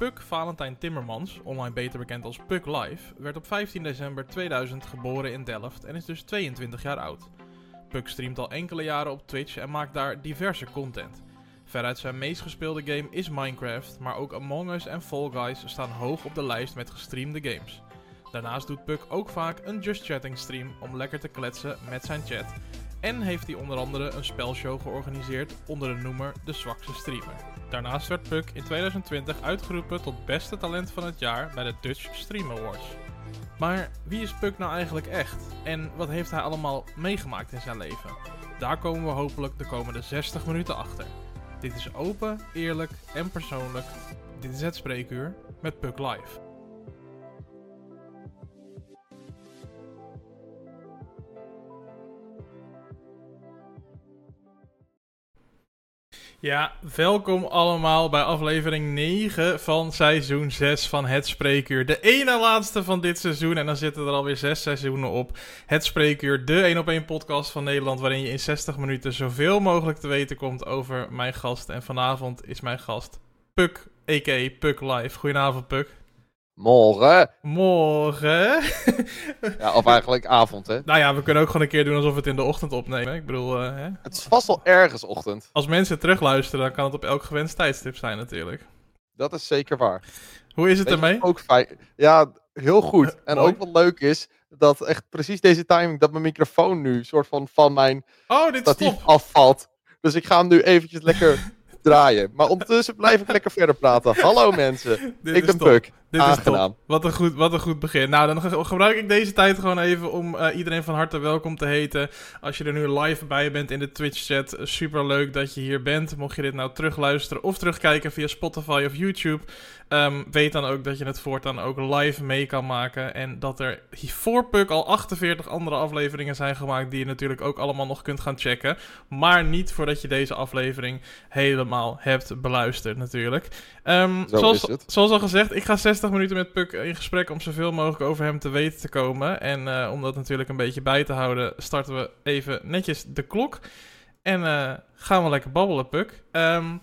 Puk Valentijn Timmermans, online beter bekend als Puk Live, werd op 15 december 2000 geboren in Delft en is dus 22 jaar oud. Puk streamt al enkele jaren op Twitch en maakt daar diverse content. Veruit zijn meest gespeelde game is Minecraft, maar ook Among Us en Fall Guys staan hoog op de lijst met gestreamde games. Daarnaast doet Puk ook vaak een Just Chatting stream om lekker te kletsen met zijn chat. En heeft hij onder andere een spelshow georganiseerd onder de noemer De Zwakste Streamer. Daarnaast werd Puk in 2020 uitgeroepen tot beste talent van het jaar bij de Dutch Stream Awards. Maar wie is Puk nou eigenlijk echt? En wat heeft hij allemaal meegemaakt in zijn leven? Daar komen we hopelijk de komende 60 minuten achter. Dit is open, eerlijk en persoonlijk. Dit is het spreekuur met Puk Live. Ja, welkom allemaal bij aflevering 9 van seizoen 6 van Het Spreekuur. De ene laatste van dit seizoen en dan zitten er alweer 6 seizoenen op. Het Spreekuur, de 1 op 1 podcast van Nederland waarin je in 60 minuten zoveel mogelijk te weten komt over mijn gast. En vanavond is mijn gast Puk, a.k.a. Puk Live. Goedenavond Puk. Morgen. Morgen. ja, of eigenlijk avond, hè? Nou ja, we kunnen ook gewoon een keer doen alsof we het in de ochtend opnemen. Ik bedoel, uh, hè? Het is vast wel ergens ochtend. Als mensen terugluisteren, dan kan het op elk gewenst tijdstip zijn natuurlijk. Dat is zeker waar. Hoe is het ermee? Ook fijn. Ja, heel goed. En ook wat leuk is, dat echt precies deze timing, dat mijn microfoon nu soort van van mijn oh, dit statief afvalt. Dus ik ga hem nu eventjes lekker draaien. Maar ondertussen blijf ik lekker verder praten. Hallo mensen, ik ben Puk. Dit is top. Wat een, goed, wat een goed begin. Nou, dan gebruik ik deze tijd gewoon even om uh, iedereen van harte welkom te heten. Als je er nu live bij bent in de Twitch-chat, super leuk dat je hier bent. Mocht je dit nou terugluisteren of terugkijken via Spotify of YouTube, um, weet dan ook dat je het voortaan ook live mee kan maken. En dat er voor Puk al 48 andere afleveringen zijn gemaakt, die je natuurlijk ook allemaal nog kunt gaan checken. Maar niet voordat je deze aflevering helemaal hebt beluisterd, natuurlijk. Um, zoals, zoals al gezegd, ik ga 60 minuten met Puk in gesprek om zoveel mogelijk over hem te weten te komen. En uh, om dat natuurlijk een beetje bij te houden, starten we even netjes de klok. En uh, gaan we lekker babbelen, Puk. Um,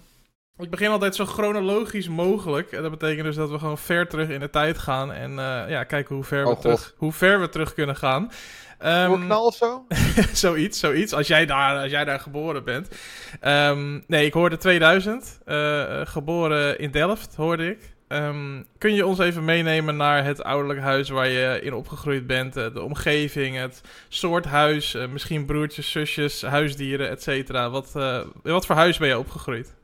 ik begin altijd zo chronologisch mogelijk. En dat betekent dus dat we gewoon ver terug in de tijd gaan. En uh, ja, kijken hoe ver, oh, we terug, hoe ver we terug kunnen gaan. Um, knal of zo? zoiets, zoiets. Als jij daar, als jij daar geboren bent. Um, nee, ik hoorde 2000. Uh, geboren in Delft, hoorde ik. Um, kun je ons even meenemen naar het ouderlijk huis waar je in opgegroeid bent? Uh, de omgeving, het soort huis, uh, misschien broertjes, zusjes, huisdieren, et cetera. Wat, uh, wat voor huis ben je opgegroeid?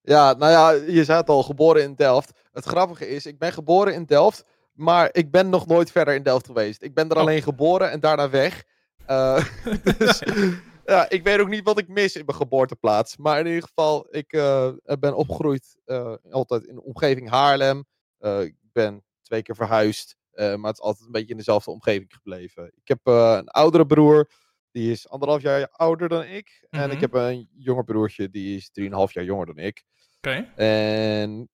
Ja, nou ja, je zei het al, geboren in Delft. Het grappige is, ik ben geboren in Delft, maar ik ben nog nooit verder in Delft geweest. Ik ben er oh. alleen geboren en daarna weg. Uh, dus ja, ik weet ook niet wat ik mis in mijn geboorteplaats. Maar in ieder geval, ik uh, ben opgegroeid uh, altijd in de omgeving Haarlem. ik ben twee keer verhuisd, maar het is altijd een beetje in dezelfde omgeving gebleven. Ik heb een oudere broer, die is anderhalf jaar ouder dan ik. En ik mhm. heb een jonger broertje, die is drieënhalf jaar jonger dan ik. Oké. En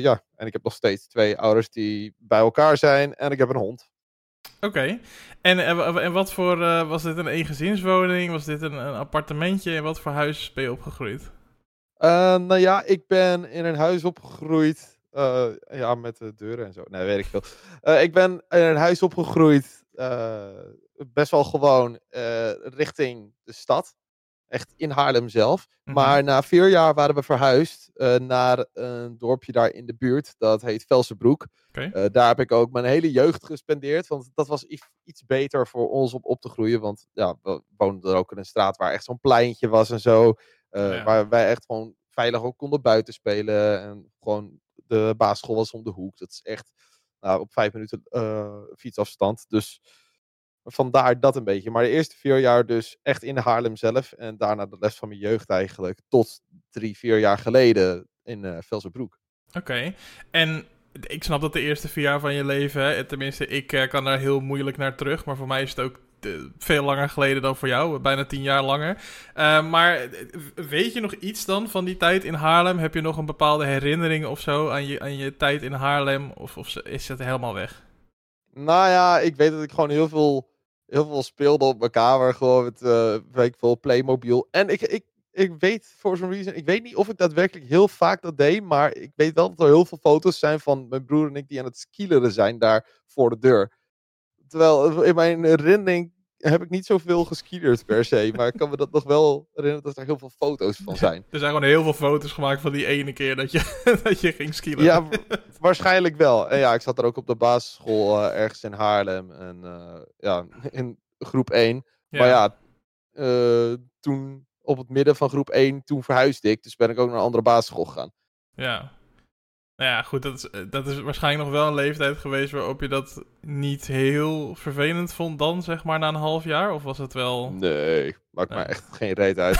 ja, en ik heb nog steeds twee ouders die bij elkaar zijn. En ik heb een hond. Oké. En, en wat voor, uh, was dit een eengezinswoning? Was dit een, een appartementje? En wat voor huis ben je opgegroeid? Uh, nou ja, ik ben in een huis opgegroeid. ja, met de deuren en zo. Nee, weet ik veel. ik ben in een huis opgegroeid. best wel gewoon richting de stad. Echt in Haarlem zelf. Mhm. Maar na vier jaar waren we verhuisd uh, naar een dorpje daar in de buurt. Dat heet Velsenbroek. Okay. Uh, daar heb ik ook mijn hele jeugd gespendeerd. Want dat was iets beter voor ons om op te groeien. Want ja, we woonden er ook in een straat waar echt zo'n pleintje was en zo. Uh, ja. Waar wij echt gewoon veilig ook konden buiten spelen. En gewoon de basisschool was om de hoek. Dat is echt nou, op vijf minuten fietsafstand. Dus vandaar dat een beetje. Maar de eerste vier jaar dus echt in Haarlem zelf. En daarna de rest van mijn jeugd eigenlijk. Tot drie, vier jaar geleden in uh, Velsenbroek. Oké. En ik snap dat de eerste vier jaar van je leven, hè, tenminste ik uh, kan daar heel moeilijk naar terug. Maar voor mij is het ook uh, veel langer geleden dan voor jou. Bijna tien jaar langer. maar weet je nog iets dan van die tijd in Haarlem? Heb je nog een bepaalde herinnering of zo aan je, aan je tijd in Haarlem? Of, of is het helemaal weg? Nou ja, ik weet dat ik gewoon heel veel heel veel speelde op mijn kamer. Gewoon met, uh, weet ik veel, Playmobil. En ik, ik, ik weet for some reason, ik weet niet of ik daadwerkelijk heel vaak dat deed, maar ik weet wel dat er heel veel foto's zijn van mijn broer en ik die aan het skileren zijn daar voor de deur. Terwijl in mijn herinnering heb ik niet zoveel geskiederd per se, maar ik kan me dat nog wel herinneren dat er heel veel foto's van zijn. Er zijn gewoon heel veel foto's gemaakt van die ene keer dat je, dat je ging skiën. Ja, wa- waarschijnlijk wel. En ja, ik zat er ook op de basisschool eh, ergens in Haarlem en eh, ja, in groep 1. Maar ja, eh, toen op het midden van groep 1, toen verhuisde ik. Dus ben ik ook naar een andere basisschool gegaan. Ja. Nou ja, goed, dat is, eh, dat is waarschijnlijk nog wel een leeftijd geweest waarop je dat niet heel vervelend vond dan, zeg maar, na een half jaar? Of was het wel... Nee, maakt Nee. mij echt geen reet uit.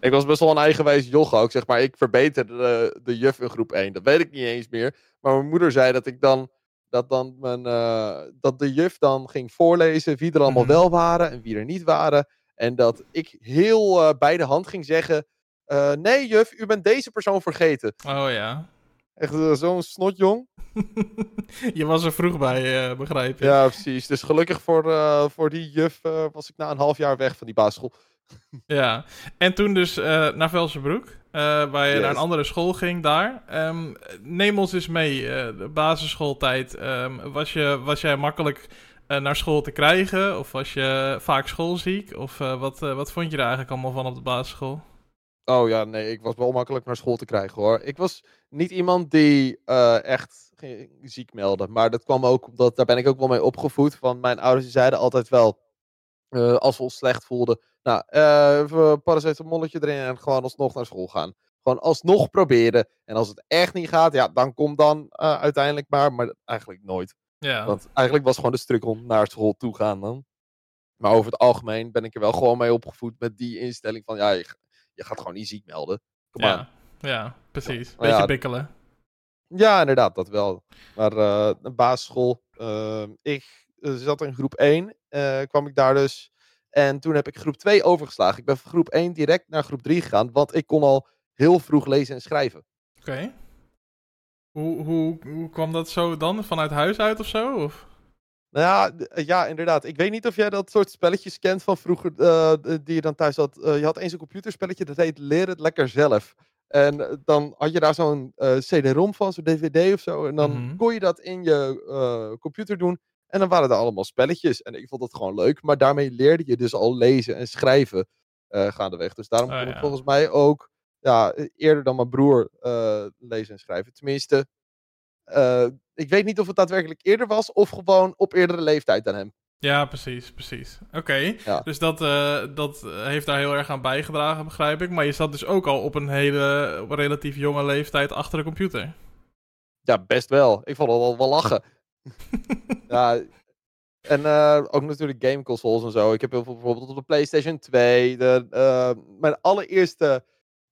ik was best wel een eigenwijs joch ook, zeg maar. Ik verbeterde de, de juf in groep 1. Dat weet ik niet eens meer. Maar mijn moeder zei dat ik dan... Dat, dan mijn, eh, dat de juf dan ging voorlezen wie er allemaal Mhm. wel waren en wie er niet waren. En dat ik heel eh, bij de hand ging zeggen... nee juf, u bent deze persoon vergeten. Oh ja. Echt eh, zo'n snotjong. je was er vroeg bij, eh, begrijp je. Ja, precies. Dus gelukkig voor, eh, voor die juf was ik na een half jaar weg van die basisschool. Ja, en toen dus naar Velsenbroek, waar je Yes. naar een andere school ging daar. Ehm, neem ons eens mee, de basisschooltijd. Ehm, was, je, was jij makkelijk naar school te krijgen? Of was je vaak schoolziek? Of wat, wat vond je er eigenlijk allemaal van op de basisschool? Oh ja, nee, ik was wel makkelijk naar school te krijgen hoor. Ik was niet iemand die eh, echt ziek meldde. Maar dat kwam ook omdat, daar ben ik ook wel mee opgevoed. Van mijn ouders die zeiden altijd wel, eh, als we ons slecht voelden. Nou, eh even een paracetamolletje erin en gewoon alsnog naar school gaan. Gewoon alsnog proberen. En als het echt niet gaat, ja, dan kom dan uiteindelijk maar. Maar eigenlijk nooit. Ja, Want eigenlijk was gewoon de struggle naar school toe gaan dan. Maar over het algemeen ben ik er wel gewoon mee opgevoed met die instelling van, ja, je, je gaat gewoon niet ziek melden. Kom aan. ja, ja, precies. Maar Beetje ja, bikkelen. Ja, inderdaad, dat wel. Maar eh een basisschool, eh, ik eh, zat in groep 1, eh, kwam ik daar dus. En toen heb ik groep 2 overgeslagen. Ik ben van groep 1 direct naar groep 3 gegaan, want ik kon al heel vroeg lezen en schrijven. Oké. Hoe, hoe, hoe kwam dat zo dan? Vanuit huis uit of zo? Of? Nou ja, eh, ja, inderdaad. Ik weet niet of jij dat soort spelletjes kent van vroeger, eh, die je dan thuis had. Eh, je had eens een computerspelletje, dat heet Leer het lekker zelf. En dan had je daar zo'n eh, CD-ROM van, zo'n DVD of zo. En dan Mhm. kon je dat in je computer doen. En dan waren er allemaal spelletjes. En ik vond dat gewoon leuk. Maar daarmee leerde je dus al lezen en schrijven gaandeweg. Dus daarom Oh, kon ik volgens mij ook ja, e- eerder dan mijn broer lezen en schrijven. Tenminste, eh, ik weet niet of het daadwerkelijk eerder was of gewoon op eerdere leeftijd dan hem. Ja, precies, precies. Oké, Ja. dus dat, eh, dat eh, heeft daar heel erg aan bijgedragen, begrijp ik. Maar je zat dus ook al op een hele, relatief jonge leeftijd achter de computer. Ja, best wel. Ik vond het wel, wel lachen. ja, en ook natuurlijk gameconsoles en zo. Ik heb heel veel bijvoorbeeld op de PlayStation 2. De, mijn allereerste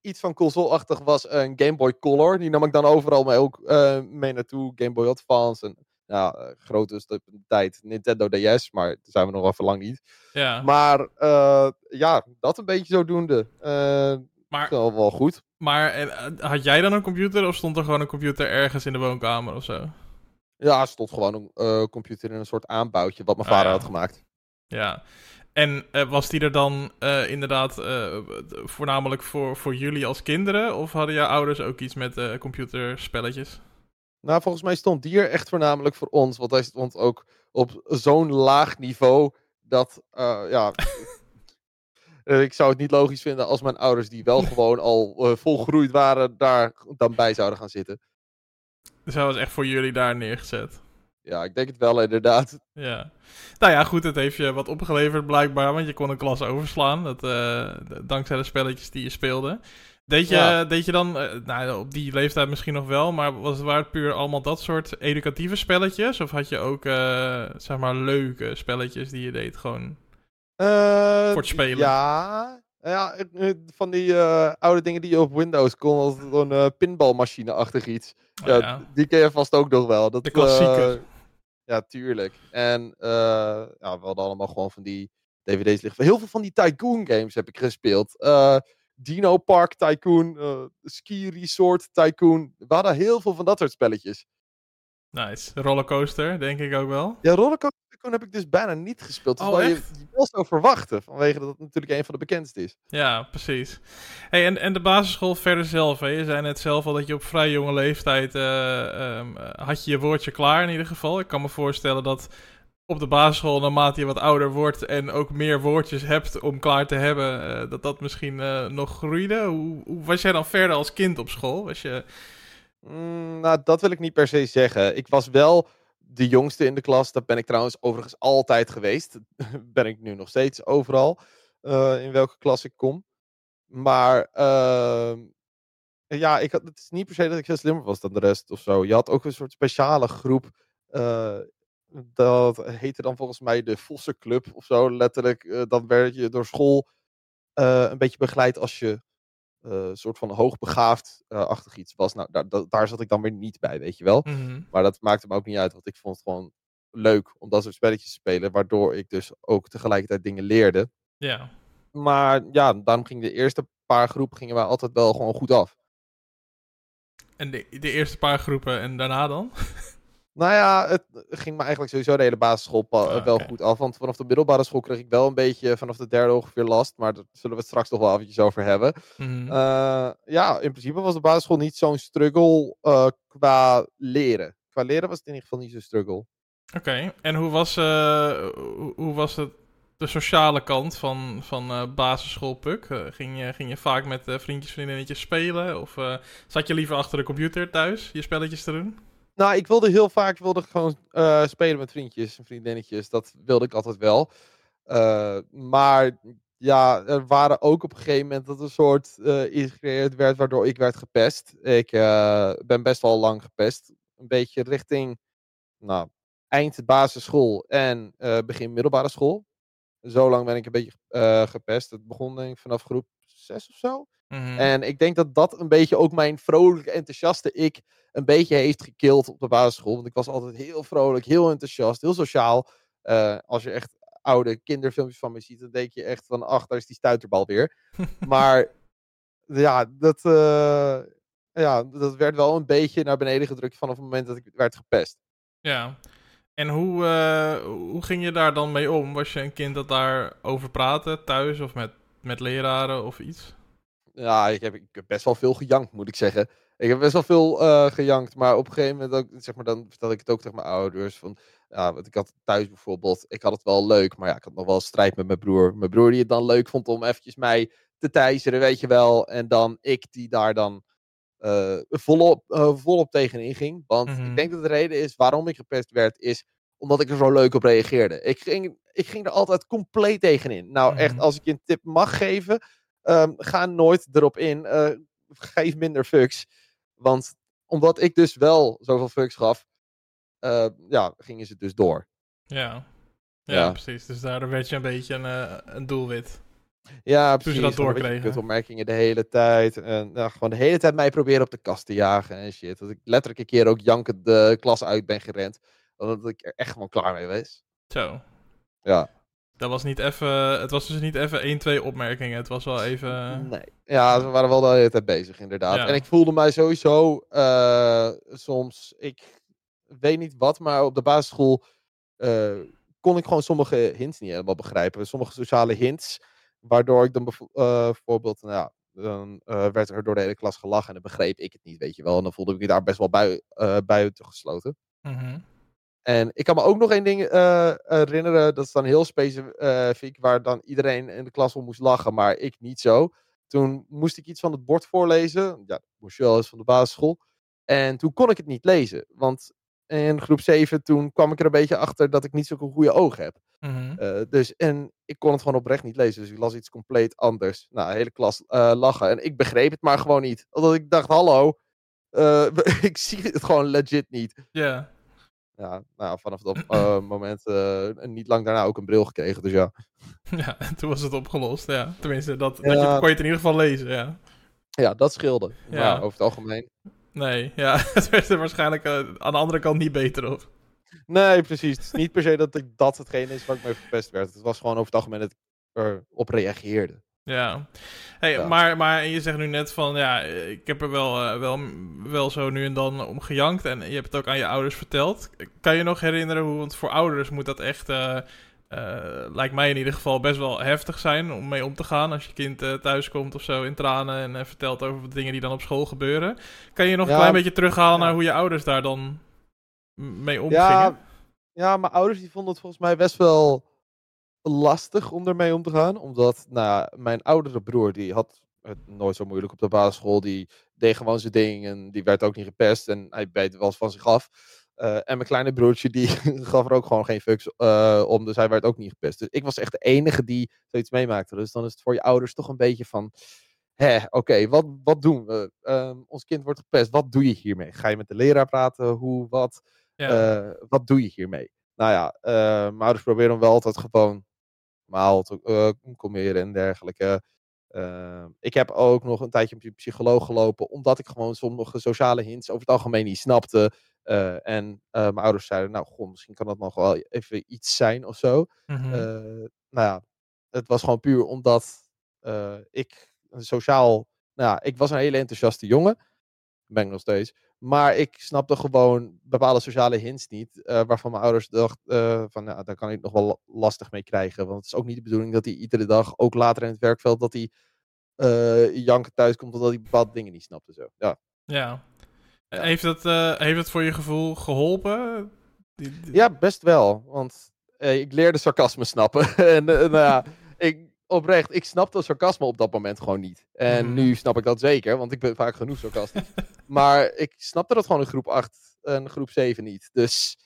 iets van console-achtig was een Game Boy Color. Die nam ik dan overal mee, ook, eh, mee naartoe. Game Boy Advance en ja, eh, grote de tijd Nintendo DS. Maar daar zijn we nog even lang niet. Ja, Maar eh, ja, dat een beetje zodoende. Eh maar, wel, wel goed. maar eh, had jij dan een computer of stond er gewoon een computer ergens in de woonkamer of zo? Ja, er stond gewoon een eh, computer in een soort aanbouwtje wat mijn Ah, vader ja. had gemaakt. Ja. En eh, was die er dan eh, inderdaad eh, voornamelijk voor, voor jullie als kinderen? Of hadden jouw ouders ook iets met computerspelletjes? Nou, volgens mij stond die er echt voornamelijk voor ons. Want hij stond ook op zo'n laag niveau dat, ja... ik zou het niet logisch vinden als mijn ouders, die wel gewoon al volgroeid waren, daar dan bij zouden gaan zitten. Dus hij was echt voor jullie daar neergezet. Ja, ik denk het wel inderdaad. Ja. Nou ja, goed, het heeft je wat opgeleverd blijkbaar, want je kon een klas overslaan. Dat, eh, dankzij de spelletjes die je speelde. Deed je, Ja. deed je dan, eh, nou op die leeftijd misschien nog wel, maar was het, waren het puur allemaal dat soort educatieve spelletjes? Of had je ook, eh, zeg maar, leuke spelletjes die je deed gewoon voor het spelen? Ja, ja van die oude dingen die je op Windows kon, als zo'n eh pinballmachine-achtig iets. Oh, ja, ja. Die ken je vast ook nog wel. Dat, De klassieker. Ja, tuurlijk. En eh, ja, we hadden allemaal gewoon van die dvd's liggen. Heel veel van die Tycoon games heb ik gespeeld. Eh, Dino Park Tycoon, eh, Ski Resort Tycoon. We hadden heel veel van dat soort spelletjes. Nice. Rollercoaster, denk ik ook wel. Ja, Rollercoaster Heb ik dus bijna niet gespeeld. Oh, Terwijl echt? je wel zou verwachten, vanwege dat het natuurlijk een van de bekendste is. Ja, precies. Hey, en, en de basisschool verder zelf, hè? Je zei net zelf al dat je op vrij jonge leeftijd... eh, ehm, eh, had je je woordje klaar in ieder geval. Ik kan me voorstellen dat op de basisschool, naarmate je wat ouder wordt... en ook meer woordjes hebt om klaar te hebben... eh, dat dat misschien nog groeide. Hoe, hoe was jij dan verder als kind op school? Was je... Mm, nou, dat wil ik niet per se zeggen. Ik was wel de jongste in de klas. Dat ben ik trouwens overigens altijd geweest. ben ik nu nog steeds overal. eh, in welke klas ik kom. Maar ehm, ja, ik had, het is niet per se dat ik veel slimmer was dan de rest of zo. Je had ook een soort speciale groep. eh, dat heette dan volgens mij de Vossenclub of zo. Letterlijk, eh, dan werd je door school een beetje begeleid als je eh, een soort van hoogbegaafd-achtig iets was. Nou, daar, daar- daar zat ik dan weer niet bij, weet je wel. Mhm. Maar dat maakte me ook niet uit, want ik vond het gewoon leuk om dat soort spelletjes te spelen. Waardoor ik dus ook tegelijkertijd dingen leerde. Ja. Maar ja, daarom ging de eerste paar groepen gingen wij altijd wel gewoon goed af. En de, de eerste paar groepen en daarna dan? Nou ja, het ging me eigenlijk sowieso de hele basisschool Ah, wel goed af. Want vanaf de middelbare school kreeg ik wel een beetje vanaf de derde ongeveer last. Maar daar zullen we het straks nog wel eventjes over hebben. Mhm. Eh, ja, in principe was de basisschool niet zo'n struggle eh, qua leren. Qua leren was het in ieder geval niet zo'n struggle. Oké, en hoe was, eh, hoe, was het, de sociale kant van, van basisschool Puk? Ging, je, ging je vaak met vriendjes, vriendinnetjes spelen? Of zat je liever achter de computer thuis je spelletjes te doen? Nou, ik wilde heel vaak wilde gewoon eh, spelen met vriendjes en vriendinnetjes. Dat wilde ik altijd wel. Eh, maar ja, er waren ook op een gegeven moment dat een soort eh iets gecreëerd werd waardoor ik werd gepest. Ik eh, ben best wel lang gepest. Een beetje richting nou, eind basisschool en eh, begin middelbare school. Zo lang ben ik een beetje eh, gepest. Het begon denk ik vanaf groep 6 of zo. Mhm. En ik denk dat dat een beetje ook mijn vrolijke, enthousiaste ik een beetje heeft gekild op de basisschool. Want ik was altijd heel vrolijk, heel enthousiast, heel sociaal. Eh, als je echt oude kinderfilmpjes van me ziet, dan denk je echt van, ach, daar is die stuiterbal weer. maar ja dat, eh, ja, dat werd wel een beetje naar beneden gedrukt vanaf het moment dat ik werd gepest. Ja. En hoe, eh, hoe ging je daar dan mee om? Was je een kind dat daarover praatte, thuis of met, met leraren of iets? Ja, ik heb, ik heb best wel veel gejankt, moet ik zeggen. Ik heb best wel veel eh, gejankt, maar op een gegeven moment ook, zeg maar, dan vertelde ik het ook tegen mijn ouders. Van, ja, want ik had thuis bijvoorbeeld, ik had het wel leuk, maar ja, ik had nog wel strijd met mijn broer. Mijn broer die het dan leuk vond om eventjes mij te teiseren, weet je wel. En dan ik die daar dan eh, volop, eh, volop tegenin ging. Want ik denk dat de reden is waarom ik gepest werd, is omdat ik er zo leuk op reageerde. Ik ging, ik ging er altijd compleet tegenin. Nou, echt, Mhm. als ik je een tip mag geven, ehm, ga nooit erop in. eh, geef minder fucks. Want omdat ik dus wel zoveel fucks gaf, eh, ja, gingen ze dus door. Ja. Ja, Ja. precies. Dus daardoor werd je een beetje een, eh, een doelwit. Ja, ze precies. dat gewoon een beetje doorkregen. kutopmerkingen de hele tijd. En nou, gewoon de hele tijd mij proberen op de kast te jagen en shit. Dat ik letterlijk een keer ook jankend de klas uit ben gerend. Omdat ik er echt gewoon klaar mee was. Zo. Ja. Dat was niet even, het was dus niet even 1, 2 opmerkingen. Het was wel even... Nee. Ja, ze waren wel de hele tijd bezig, inderdaad. Ja. En ik voelde mij sowieso eh, soms, ik weet niet wat, maar op de basisschool eh, kon ik gewoon sommige hints niet helemaal begrijpen. Sommige sociale hints, waardoor ik dan eh, bijvoorbeeld, nou ja, dan eh, werd er door de hele klas gelachen en dan begreep ik het niet, weet je wel. En dan voelde ik me daar best wel bui, eh buiten gesloten. Mhm. En ik kan me ook nog één ding eh, herinneren. Dat is dan heel specifiek. Waar dan iedereen in de klas om moest lachen. Maar ik niet zo. Toen moest ik iets van het bord voorlezen. Ja, moest je wel eens van de basisschool. En toen kon ik het niet lezen. Want in groep 7 toen kwam ik er een beetje achter dat ik niet zo'n goede ogen heb. Mhm. Eh, dus, en ik kon het gewoon oprecht niet lezen. Dus ik las iets compleet anders. Nou, de hele klas eh, lachen. En ik begreep het maar gewoon niet. Omdat ik dacht, hallo. eh, ik zie het gewoon legit niet. Ja. Ja, nou, vanaf dat eh, moment en niet lang daarna ook een bril gekregen. Dus ja, Ja, en toen was het opgelost, ja. Tenminste, dat, dat je, kon je het in ieder geval lezen, ja. ja dat scheelde. Ja. Ja. over het algemeen. Nee, ja, het werd er waarschijnlijk eh, aan de andere kant niet beter op. Nee, precies. Het is niet per se dat ik, dat hetgeen is waar ik mee verpest werd. Het was gewoon over het algemeen dat ik erop reageerde. Ja. Hey, Ja. Maar, maar je zegt nu net van, ja, ik heb er wel, eh, wel, wel zo nu en dan om gejankt. En je hebt het ook aan je ouders verteld. Kan je nog herinneren hoe, want voor ouders moet dat echt, eh, eh, lijkt mij in ieder geval, best wel heftig zijn om mee om te gaan. Als je kind thuis komt of zo in tranen en vertelt over de dingen die dan op school gebeuren. Kan je nog een klein beetje terughalen ja. naar hoe je ouders daar dan mee omgingen? Ja, ja, mijn ouders die vonden het volgens mij best wel lastig om ermee om te gaan. Omdat nou, mijn oudere broer, die had het nooit zo moeilijk op de basisschool. Die deed gewoon zijn ding en die werd ook niet gepest. En hij beet wel eens van zich af. Eh, en mijn kleine broertje, die gaf er ook gewoon geen fucks eh, om. Dus hij werd ook niet gepest. Dus ik was echt de enige die zoiets meemaakte. Dus dan is het voor je ouders toch een beetje van... Hé, oké, wat, wat doen we? Ehm, ons kind wordt gepest. Wat doe je hiermee? Ga je met de leraar praten? Hoe, wat? Ja. Eh, wat doe je hiermee? Nou ja, mijn ouders proberen hem wel altijd gewoon normaal te eh, kalmeren en dergelijke. Eh, ik heb ook nog een tijdje op een psycholoog gelopen, omdat ik gewoon sommige sociale hints over het algemeen niet snapte. Eh, en eh, mijn ouders zeiden, nou, goh, misschien kan dat nog wel even iets zijn of zo. Mhm. Nou ja, het was gewoon puur omdat ik sociaal, nou ja, ik was een hele enthousiaste jongen. Ben ik nog steeds. Maar ik snapte gewoon bepaalde sociale hints niet. eh, waarvan mijn ouders dachten van, nou, daar kan ik nog wel la- lastig mee krijgen. Want het is ook niet de bedoeling dat hij iedere dag, ook later in het werkveld, dat hij eh janken thuis komt omdat hij bepaalde dingen niet snapte. Zo. Ja. ja. Ja. Heeft, dat, eh, heeft dat voor je gevoel geholpen? Die- die- ja, best wel. Want eh, ik leerde sarcasme snappen. en eh, nou ja, ik, oprecht, ik snapte sarcasme op dat moment gewoon niet. En Mhm. nu snap ik dat zeker, want ik ben vaak genoeg sarcastisch. maar ik snapte dat gewoon in groep 8 en groep 7 niet. Dus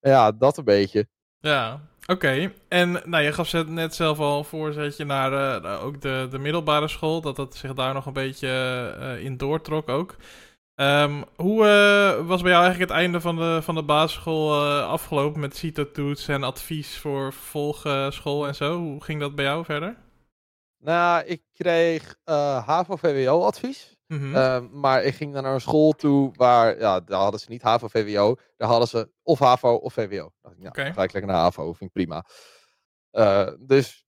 ja, dat een beetje. Ja, oké. En nou, je gaf net zelf al een voorzetje naar eh, ook de, de middelbare school, dat dat zich daar nog een beetje eh, in doortrok ook. Ehm, hoe eh, was bij jou eigenlijk het einde van de, van de basisschool eh, afgelopen met CITO-toets en advies voor vervolgschool en zo? Hoe ging dat bij jou verder? Nou, ik kreeg eh HAVO-VWO-advies. Mhm. Ehm, maar ik ging dan naar een school toe waar, ja, daar hadden ze niet HAVO-VWO. Daar hadden ze of HAVO of VWO. Dacht ik, ja, ga ik lekker naar HAVO, vind ik prima. Eh, dus eh,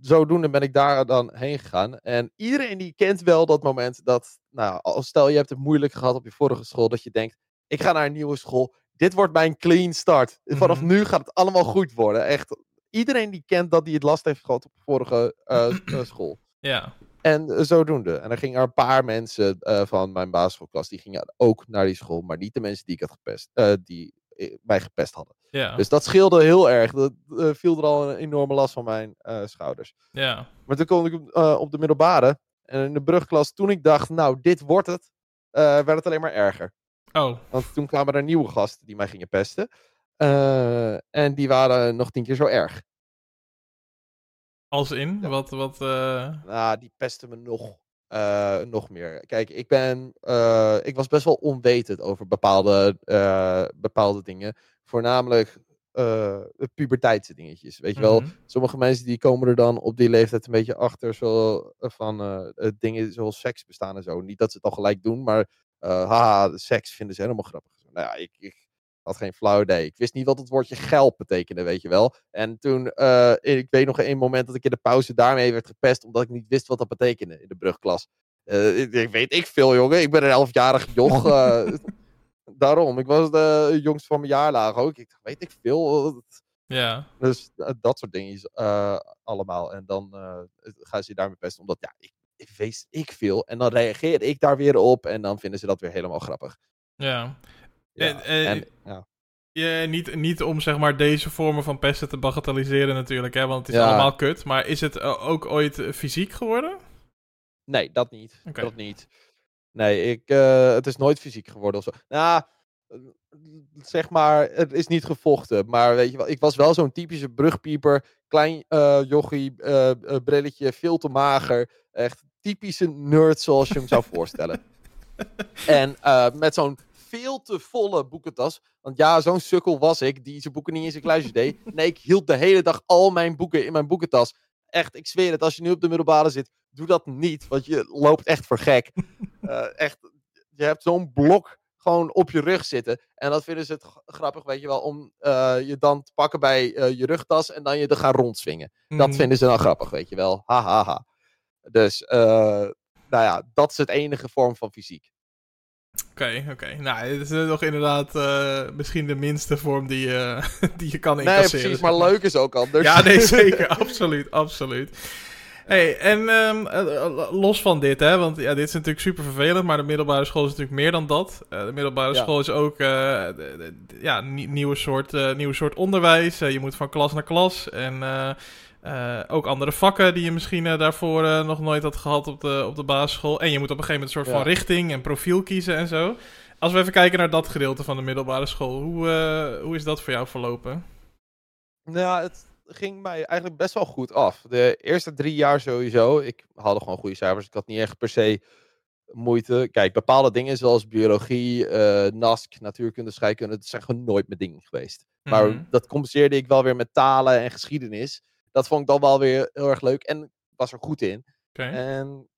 zodoende ben ik daar dan heen gegaan. En iedereen die kent wel dat moment dat, nou, stel je hebt het moeilijk gehad op je vorige school, dat je denkt, ik ga naar een nieuwe school. Dit wordt mijn clean start. Vanaf Mhm. nu gaat het allemaal goed worden. Echt, iedereen die kent dat die het last heeft gehad op de vorige eh, eh, school. ja, En eh, zodoende. En er gingen er een paar mensen van mijn basisschoolklas, die gingen ook naar die school. Maar niet de mensen die ik had gepest, die mij gepest hadden. ja, Dus dat scheelde heel erg. Dat eh, viel er al een enorme last van mijn eh, schouders. ja. Maar toen kwam ik eh, op de middelbare. En in de brugklas, toen ik dacht, nou, dit wordt het, werd het alleen maar erger. Oh, Want toen kwamen er nieuwe gasten die mij gingen pesten. En die waren nog tien keer zo erg. als in? Ja. Wat, wat, Nou, die pesten me nog, eh, nog meer. Kijk, ik ben, eh, ik was best wel onwetend over bepaalde, eh, bepaalde dingen. Voornamelijk eh puberteitse dingetjes. Weet je wel, mhm. sommige mensen die komen er dan op die leeftijd een beetje achter. Zo, van dingen zoals seks bestaan en zo. Niet dat ze het al gelijk doen, maar eh, haha, seks vinden ze helemaal grappig. Nou ja, ik, ik had geen flauw idee. Ik wist niet wat het woordje geld betekende, weet je wel. En toen, eh, ik weet nog één moment dat ik in de pauze daarmee werd gepest, omdat ik niet wist wat dat betekende in de brugklas. Eh, ik, ik weet ik veel, jongen. Ik ben een elfjarig joch. eh, daarom, ik was de jongste van mijn jaarlaag ook. Ik dacht, weet ik veel. ja, Dus dat soort dingen eh, allemaal. En dan gaan ze je daarmee pesten, omdat ja, ik, ik weet ik veel. En dan reageer ik daar weer op en dan vinden ze dat weer helemaal grappig. ja. Ja, En, eh, en, ja. Ja, niet, niet om zeg maar deze vormen van pesten te bagatelliseren natuurlijk, hè, want het is Ja. allemaal kut. Maar is het eh, ook ooit eh, fysiek geworden? Nee, dat niet. Dat niet. Nee, ik, het is nooit fysiek geworden of zo. Nou, zeg maar, het is niet gevochten. Maar weet je wel, ik was wel zo'n typische brugpieper. Klein eh jochie, brilletje, veel te mager. Echt typische nerd zoals je hem zou voorstellen. En met zo'n veel te volle boekentas. Want ja, zo'n sukkel was ik, die zijn boeken niet in zijn kluisje deed. Nee, ik hield de hele dag al mijn boeken in mijn boekentas. Echt, ik zweer het, als je nu op de middelbare zit, doe dat niet. Want je loopt echt voor gek. Eh, echt, je hebt zo'n blok gewoon op je rug zitten. En dat vinden ze het grappig, weet je wel, om eh, je dan te pakken bij eh, je rugtas en dan je te gaan rondzwingen. Dat Mhm. vinden ze dan grappig, weet je wel. Ha, ha, ha. Dus, uh, nou ja, dat is het enige vorm van fysiek. Oké, oké. Nou, het is nog inderdaad uh, misschien de minste vorm die, uh, die je kan incasseren. Nee, precies, maar leuk is ook anders. Ja, nee, zeker. absoluut, absoluut. Hey, en um, los van dit, hè, want ja, dit is natuurlijk super vervelend, maar de middelbare school is natuurlijk meer dan dat. Uh, de middelbare ja. school is ook uh, ja, nieuwe, soort, nieuwe soort onderwijs. je moet van klas naar klas en ook andere vakken die je misschien daarvoor nog nooit had gehad op de, op de basisschool. En je moet op een gegeven moment een soort van richting en profiel kiezen en zo. Als we even kijken naar dat gedeelte van de middelbare school, hoe, hoe is dat voor jou verlopen? Nou, het, ging mij eigenlijk best wel goed af. De eerste drie jaar sowieso. Ik had gewoon goede cijfers. Ik had niet echt per se moeite. Kijk, bepaalde dingen zoals biologie, NASC, natuurkunde, scheikunde, dat zijn gewoon nooit mijn dingen geweest. Maar mhm. dat compenseerde ik wel weer met talen en geschiedenis. Dat vond ik dan wel weer heel erg leuk en was er goed in. En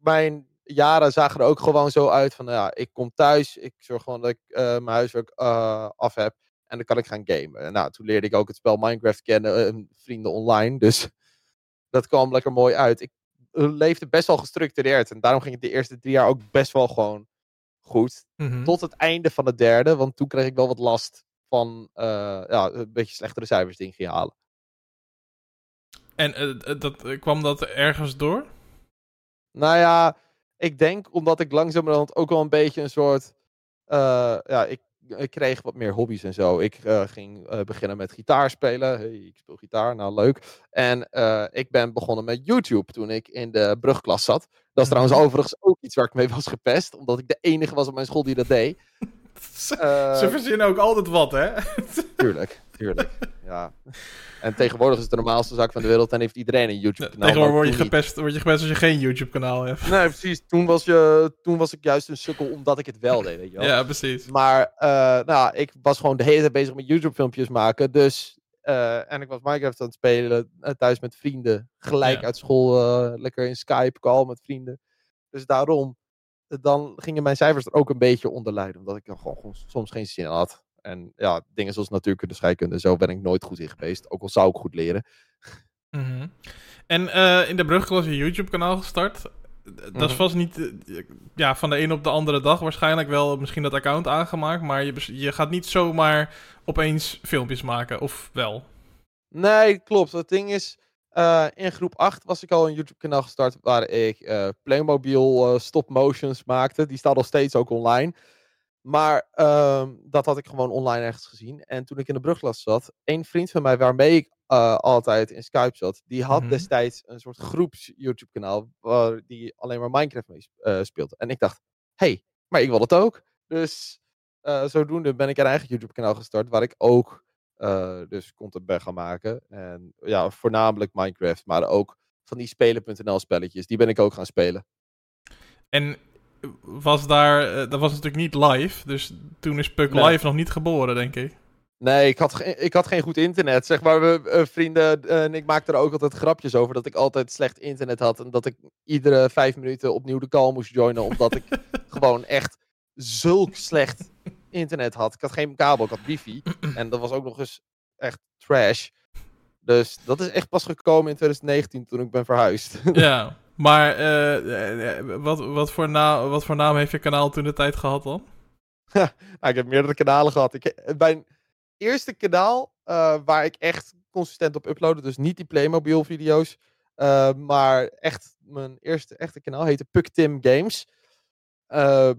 mijn jaren zagen er ook gewoon zo uit van, ja, ik kom thuis, ik zorg gewoon dat ik uh, mijn huiswerk uh, af heb. En dan kan ik gaan gamen. Nou, toen leerde ik ook het spel Minecraft kennen, uh, vrienden online. Dus dat kwam lekker mooi uit. Ik eh, leefde best wel gestructureerd. En daarom ging het de eerste drie jaar ook best wel gewoon goed. Mhm. Tot het einde van het derde. Want toen kreeg ik wel wat last van ja, een beetje slechtere cijfers die ik ging halen. En dat, kwam dat ergens door? Nou ja, ik denk omdat ik langzamerhand ook wel een beetje een soort. ja, ik ik kreeg wat meer hobby's en zo. Ik uh, ging uh, beginnen met gitaar spelen. Hey, ik speel gitaar, nou leuk. En ik ben begonnen met YouTube toen ik in de brugklas zat. Dat is trouwens overigens ook iets waar ik mee was gepest. Omdat ik de enige was op mijn school die dat deed. Ze verzinnen ook altijd wat, hè? tuurlijk, tuurlijk. Ja. En tegenwoordig is het de normaalste zaak van de wereld en heeft iedereen een YouTube-kanaal. Tegenwoordig word je, gepest, word je gepest als je geen YouTube-kanaal hebt. Nee, precies. Toen was, je, toen was ik juist een sukkel omdat ik het wel deed, weet je wel. Ja, precies. Maar uh, nou, ik was gewoon de hele tijd bezig met YouTube-filmpjes maken. Dus, uh, en ik was Minecraft aan het spelen uh, thuis met vrienden. Gelijk ja. uit school, lekker in Skype call met vrienden. Dus daarom, dan gingen mijn cijfers er ook een beetje onder lijden. Omdat ik er gewoon soms geen zin had. En ja, dingen zoals natuurkunde, scheikunde, zo ben ik nooit goed in geweest. Ook al zou ik goed leren. Mm En uh, in de brugklas je YouTube-kanaal gestart. Dat is mhm. vast niet uh, ja, van de een op de andere dag waarschijnlijk wel misschien dat account aangemaakt. Maar je, je gaat niet zomaar opeens filmpjes maken, of wel? Nee, klopt. Het ding is, uh, in groep 8 was ik al een YouTube-kanaal gestart waar ik Playmobil stop-motions maakte. Die staat nog steeds ook online. Maar um, dat had ik gewoon online ergens gezien. En toen ik in de brugklas zat, een vriend van mij waarmee ik uh, altijd in Skype zat, die had mm -hmm. destijds een soort groeps YouTube-kanaal waar die alleen maar Minecraft mee uh, speelde. En ik dacht, hey, maar ik wil het ook. Dus uh, zodoende ben ik een eigen YouTube-kanaal gestart waar ik ook dus content ben gaan maken. En ja, voornamelijk Minecraft, maar ook van die spelen.nl spelletjes, die ben ik ook gaan spelen. En was daar, uh, dat was natuurlijk niet live. Dus toen is Puck nee. live nog niet geboren, denk ik. Nee, ik had, ik had geen goed internet. Zeg maar, we, uh, vrienden uh, en ik maakte er ook altijd grapjes over dat ik altijd slecht internet had. En dat ik iedere vijf minuten opnieuw de call moest joinen. Omdat ik gewoon echt zulk slecht internet had. Ik had geen kabel, ik had wifi. En dat was ook nog eens echt trash. Dus dat is echt pas gekomen in 2019 toen ik ben verhuisd. Ja. Maar uh, wat, wat, voor naam, wat voor naam heeft je kanaal toen de tijd gehad dan? nou, ik heb meerdere kanalen gehad. Ik, mijn eerste kanaal uh, waar ik echt consistent op uploadde, dus niet die Playmobil video's, uh, maar echt mijn eerste echte kanaal heette PuckTim Games.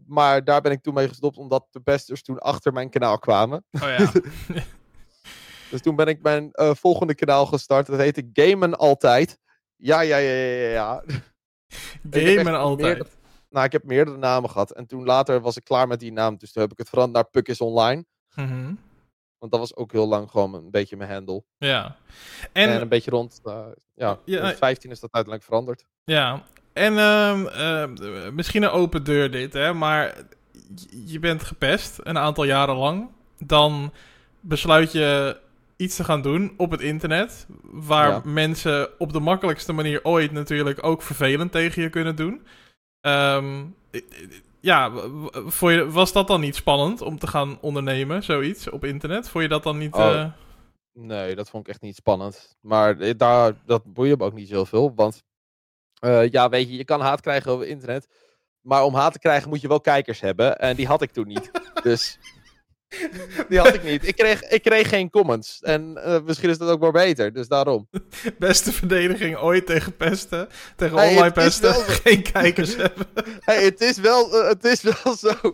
maar daar ben ik toen mee gestopt omdat de besters toen achter mijn kanaal kwamen. Oh ja. dus toen ben ik mijn volgende kanaal gestart. Dat heette Gamen Altijd. Ja, ja, ja, ja, ja. Gamen altijd. Nou, ik heb meerdere namen gehad. En toen later was ik klaar met die naam. Dus toen heb ik het veranderd naar Puck is Online. Mm -hmm. Want dat was ook heel lang gewoon een beetje mijn handle. Ja. En, en een beetje rond, uh, ja, ja 15 is dat uiteindelijk veranderd. Ja. En uh, uh, misschien een open deur dit, hè. Maar je bent gepest een aantal jaren lang. Dan besluit je iets te gaan doen op het internet. Waar ja. mensen op de makkelijkste manier ooit natuurlijk ook vervelend tegen je kunnen doen. Um, ja, je, was dat dan niet spannend om te gaan ondernemen, zoiets op internet? Vond je dat dan niet. Oh. Uh... Nee, dat vond ik echt niet spannend. Maar daar, dat boeide me ook niet zoveel. Want Eh, ja, weet je, je kan haat krijgen over internet. Maar om haat te krijgen moet je wel kijkers hebben. En die had ik toen niet. dus die had ik niet. Ik kreeg, ik kreeg geen comments. En uh, misschien is dat ook maar beter. Dus daarom. Beste verdediging ooit tegen pesten. Tegen hey, online pesten. Wel... Geen kijkers hebben. Hey, het, is wel, uh, het is wel zo.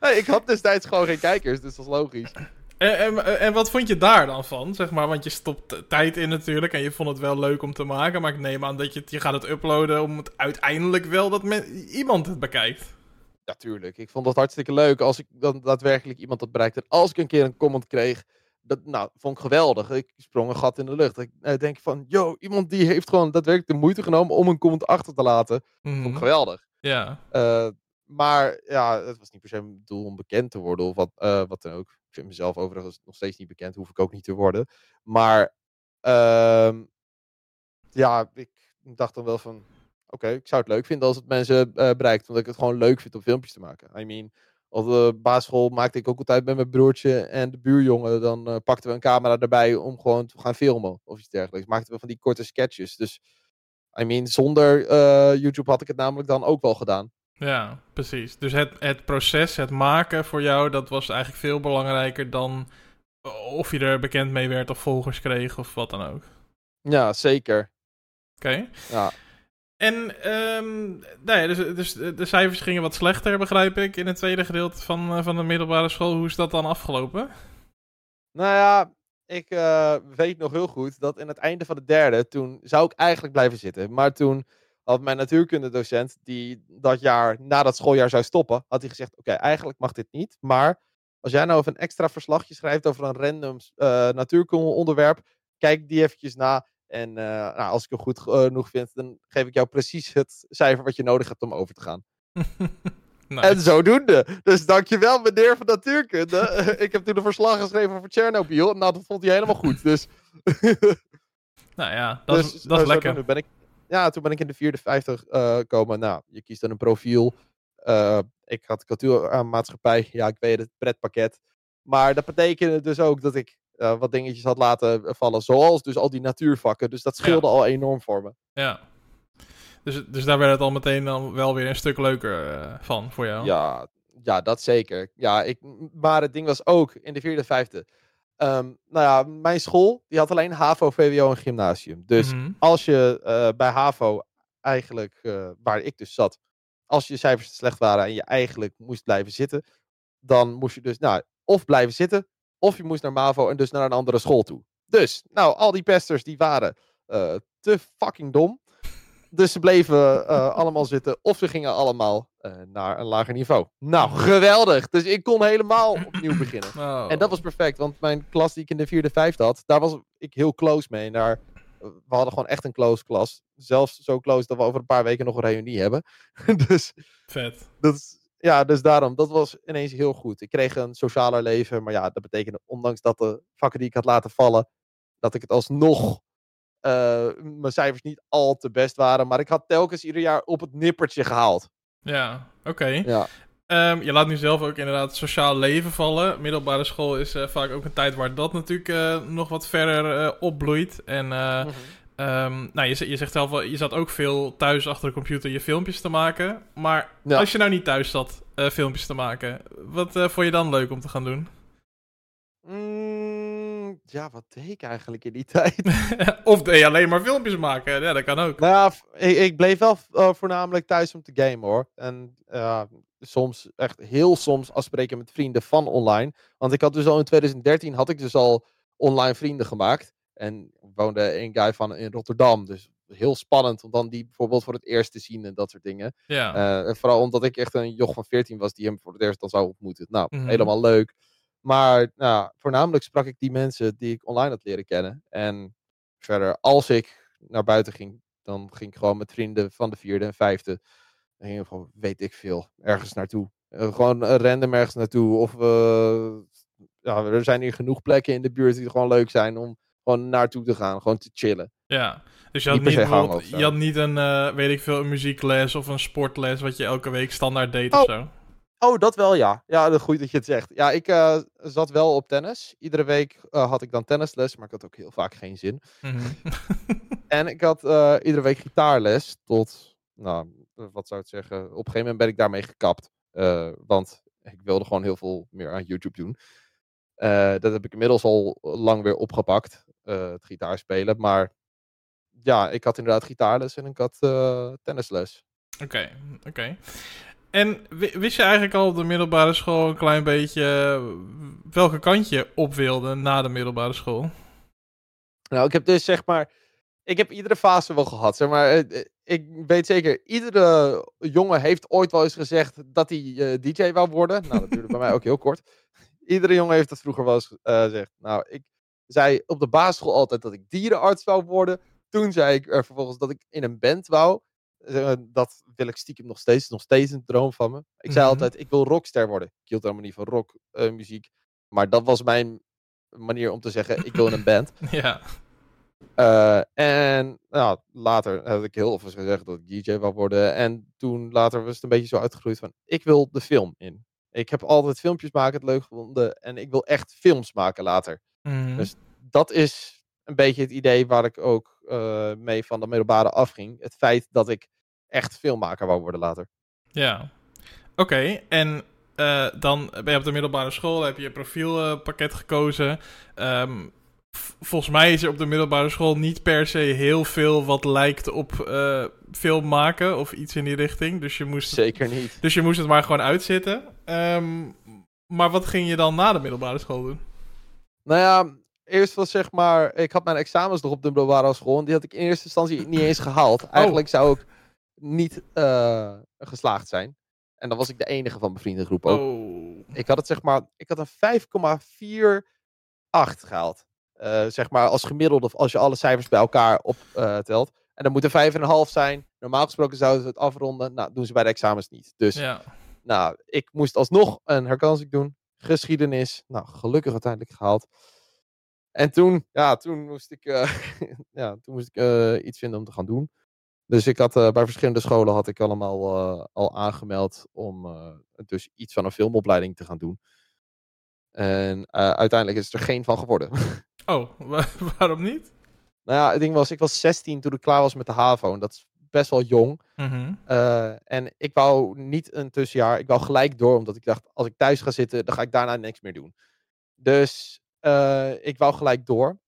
hey, ik had destijds gewoon geen kijkers. Dus dat is logisch. En, en, en, wat vond je daar dan van? Zeg maar, want je stopt tijd in natuurlijk en je vond het wel leuk om te maken. Maar ik neem aan dat je, je gaat het uploaden om het uiteindelijk wel dat iemand het bekijkt. Natuurlijk. Ik vond dat hartstikke leuk als ik dan daadwerkelijk iemand dat bereikt. En als ik een keer een comment kreeg, dat nou, vond ik geweldig. Ik sprong een gat in de lucht. Ik uh, denk van, yo, iemand die heeft gewoon daadwerkelijk de moeite genomen om een comment achter te laten. Vond ik mhm. geweldig. Ja. Uh, maar ja, het was niet per se mijn doel om bekend te worden of wat, uh, wat dan ook. Ik vind mezelf overigens nog steeds niet bekend, hoef ik ook niet te worden. Maar uh, ja, ik dacht dan wel van, oké, ik zou het leuk vinden als het mensen uh, bereikt. Want ik het gewoon leuk vind om filmpjes te maken. I mean, op de basisschool maakte ik ook altijd met mijn broertje en de buurjongen. Dan uh, pakten we een camera erbij om gewoon te gaan filmen of iets dergelijks. Maakten we van die korte sketches. Dus, I mean, zonder uh, YouTube had ik het namelijk dan ook wel gedaan. Ja, precies. Dus het, het proces, het maken voor jou, dat was eigenlijk veel belangrijker dan of je er bekend mee werd of volgers kreeg of wat dan ook. Ja, zeker. Oké. Ja. En um, nou ja, dus, dus de cijfers gingen wat slechter, begrijp ik, in het tweede gedeelte van, uh, van de middelbare school. Hoe is dat dan afgelopen? Nou ja, ik uh, weet nog heel goed dat in het einde van de derde, toen zou ik eigenlijk blijven zitten. Maar toen had mijn natuurkundedocent, die dat jaar na dat schooljaar zou stoppen, had hij gezegd: Oké, eigenlijk mag dit niet. Maar als jij nou even een extra verslagje schrijft over een random uh, natuurkunde onderwerp, kijk die eventjes na. En uh, nou, als ik hem goed genoeg vind, dan geef ik jou precies het cijfer wat je nodig hebt om over te gaan. nice. En zodoende. Dus dankjewel, meneer van Natuurkunde. ik heb toen een verslag geschreven over Chernobyl. Nou, dat vond hij helemaal goed. Dus. nou ja, dat, dus, is, dat is lekker. Ben ik, ja, toen ben ik in de vierde vijftig uh, gekomen. Nou, je kiest dan een profiel. Uh, ik had cultuurmaatschappij. Ja, ik weet het, pretpakket. Maar dat betekende dus ook dat ik uh, wat dingetjes had laten vallen. Zoals dus al die natuurvakken. Dus dat scheelde al enorm voor me. Ja. Dus, dus daar werd het al meteen dan wel weer een stuk leuker uh, van voor jou. Ja, ja, dat zeker. Ja, ik, maar het ding was ook in de vierde, vijfde. Um, nou ja, mijn school die had alleen HAVO, VWO en gymnasium. Dus mm -hmm. als je uh, bij HAVO eigenlijk, uh, waar ik dus zat, als je cijfers te slecht waren en je eigenlijk moest blijven zitten, dan moest je dus nou, of blijven zitten, of je moest naar MAVO en dus naar een andere school toe. Dus, nou, al die pesters die waren uh, te fucking dom. Dus ze bleven uh, allemaal zitten of ze gingen allemaal uh, naar een lager niveau. Nou, geweldig. Dus ik kon helemaal opnieuw beginnen. Oh. En dat was perfect, want mijn klas die ik in de vierde, vijfde had, daar was ik heel close mee. Daar, we hadden gewoon echt een close klas. Zelfs zo close dat we over een paar weken nog een reunie hebben. dus, Vet. Dat is, ja, dus daarom, dat was ineens heel goed. Ik kreeg een socialer leven, maar ja, dat betekende, ondanks dat de vakken die ik had laten vallen, dat ik het alsnog, uh, mijn cijfers niet al te best waren. Maar ik had telkens ieder jaar op het nippertje gehaald. Ja, oké. Ja. Um, je laat nu zelf ook inderdaad sociaal leven vallen. Middelbare school is uh, vaak ook een tijd waar dat natuurlijk uh, nog wat verder opbloeit. En mm -hmm. Um, nou, je, je zegt zelf wel, je zat ook veel thuis achter de computer je filmpjes te maken. Maar ja. als je nou niet thuis zat uh, filmpjes te maken, wat uh, vond je dan leuk om te gaan doen? Mm, ja, wat deed ik eigenlijk in die tijd? of deed je alleen maar filmpjes maken? Ja, dat kan ook. Nou ja, ik, ik bleef wel uh, voornamelijk thuis om te gamen hoor. En soms, echt heel soms afspreken met vrienden van online. Want ik had dus al in 2013 had ik dus al online vrienden gemaakt. En woonde een guy van in Rotterdam. Dus heel spannend om dan die bijvoorbeeld voor het eerst te zien en dat soort dingen. Ja. Uh, vooral omdat ik echt een joch van 14 was die hem voor het eerst dan zou ontmoeten. Nou, mm -hmm. helemaal leuk. Maar nou, voornamelijk sprak ik die mensen die ik online had leren kennen. En verder, als ik naar buiten ging, dan ging ik gewoon met vrienden van de vierde en vijfde. Dan ging gewoon, weet ik veel, ergens naartoe. Uh, gewoon random ergens naartoe. Of uh, ja, er zijn hier genoeg plekken in de buurt die gewoon leuk zijn om gewoon naartoe te gaan, gewoon te chillen. Ja, dus je had niet, niet je had niet een, uh, weet ik veel, een muziekles of een sportles wat je elke week standaard deed oh. of zo? Oh, dat wel, ja. Ja, dat goed dat je het zegt. Ja, ik eh, zat wel op tennis. Iedere week eh, had ik dan tennisles, maar ik had ook heel vaak geen zin. Mhm. En ik had eh, iedere week gitaarles tot, nou, wat zou ik zeggen? Op een gegeven moment ben ik daarmee gekapt. Eh, want ik wilde gewoon heel veel meer aan YouTube doen. Eh, dat heb ik inmiddels al lang weer opgepakt, eh, het gitaarspelen. Maar ja, ik had inderdaad gitaarles en ik had eh, tennisles. Oké, oké. En wi- wist je eigenlijk al op de middelbare school een klein beetje eh, welke kant je op wilde na de middelbare school? Nou, ik heb dus zeg maar. Ik heb iedere fase wel gehad. Zeg maar, eh, eh, ik weet zeker, iedere jongen heeft ooit wel eens gezegd dat hij eh, DJ wou worden. Nou, dat duurde bij mij ook heel kort. Iedere jongen heeft dat vroeger wel eens eh, gezegd. Nou, ik zei op de basisschool altijd dat ik dierenarts wou worden. Toen zei ik er vervolgens dat ik in een band wou. Eh, dat wil ik stiekem nog steeds. Nog steeds een droom van me. Ik zei Mhm. altijd, ik wil rockster worden. Ik hield helemaal niet van rockmuziek. muziek. maar dat was mijn manier om te zeggen, ik wil in een band. ja. Eh, en nou, later heb ik heel veel gezegd dat ik DJ wou worden. En toen later was het een beetje zo uitgegroeid van, ik wil de film in. Ik heb altijd filmpjes maken het leuk gevonden. En ik wil echt films maken later. Mhm. Dus dat is een beetje het idee waar ik ook eh, mee van de middelbare afging. Het feit dat ik echt filmmaker wou worden later. Ja. Oké, en eh, dan ben je op de middelbare school, heb je je profielpakket gekozen. Ehm, volgens mij is er op de middelbare school niet per se heel veel wat lijkt op eh, film maken of iets in die richting. Dus je moest, Zeker niet. dus je moest het maar gewoon uitzitten. Ehm, maar wat ging je dan na de middelbare school doen? Nou ja, eerst was zeg maar, ik had mijn examens nog op de middelbare school en die had ik in eerste instantie niet eens gehaald. Eigenlijk zou ik niet eh, geslaagd zijn. En dan was ik de enige van mijn vriendengroep ook. Oh. Ik had het zeg maar, ik had een 5,48 gehaald. Eh, zeg maar als gemiddelde, als je alle cijfers bij elkaar optelt. en dan moet er 5,5 zijn. Normaal gesproken zouden ze het afronden. Nou, doen ze bij de examens niet. Dus Ja. nou, ik moest alsnog een herkansing doen. Geschiedenis. Nou, gelukkig uiteindelijk gehaald. En toen, ja, toen moest ik, eh, ja, toen moest ik eh, iets vinden om te gaan doen. Dus ik had eh, bij verschillende scholen had ik allemaal al aangemeld om dus iets van een filmopleiding te gaan doen. En uiteindelijk is het er geen van geworden. Oh, wa- waarom niet? nou ja, het ding was, ik was 16 toen ik klaar was met de HAVO. En dat is best wel jong. Mhm. Eh, en ik wou niet een tussenjaar. Ik wou gelijk door, omdat ik dacht, als ik thuis ga zitten, dan ga ik daarna niks meer doen. Dus eh, ik wou gelijk door.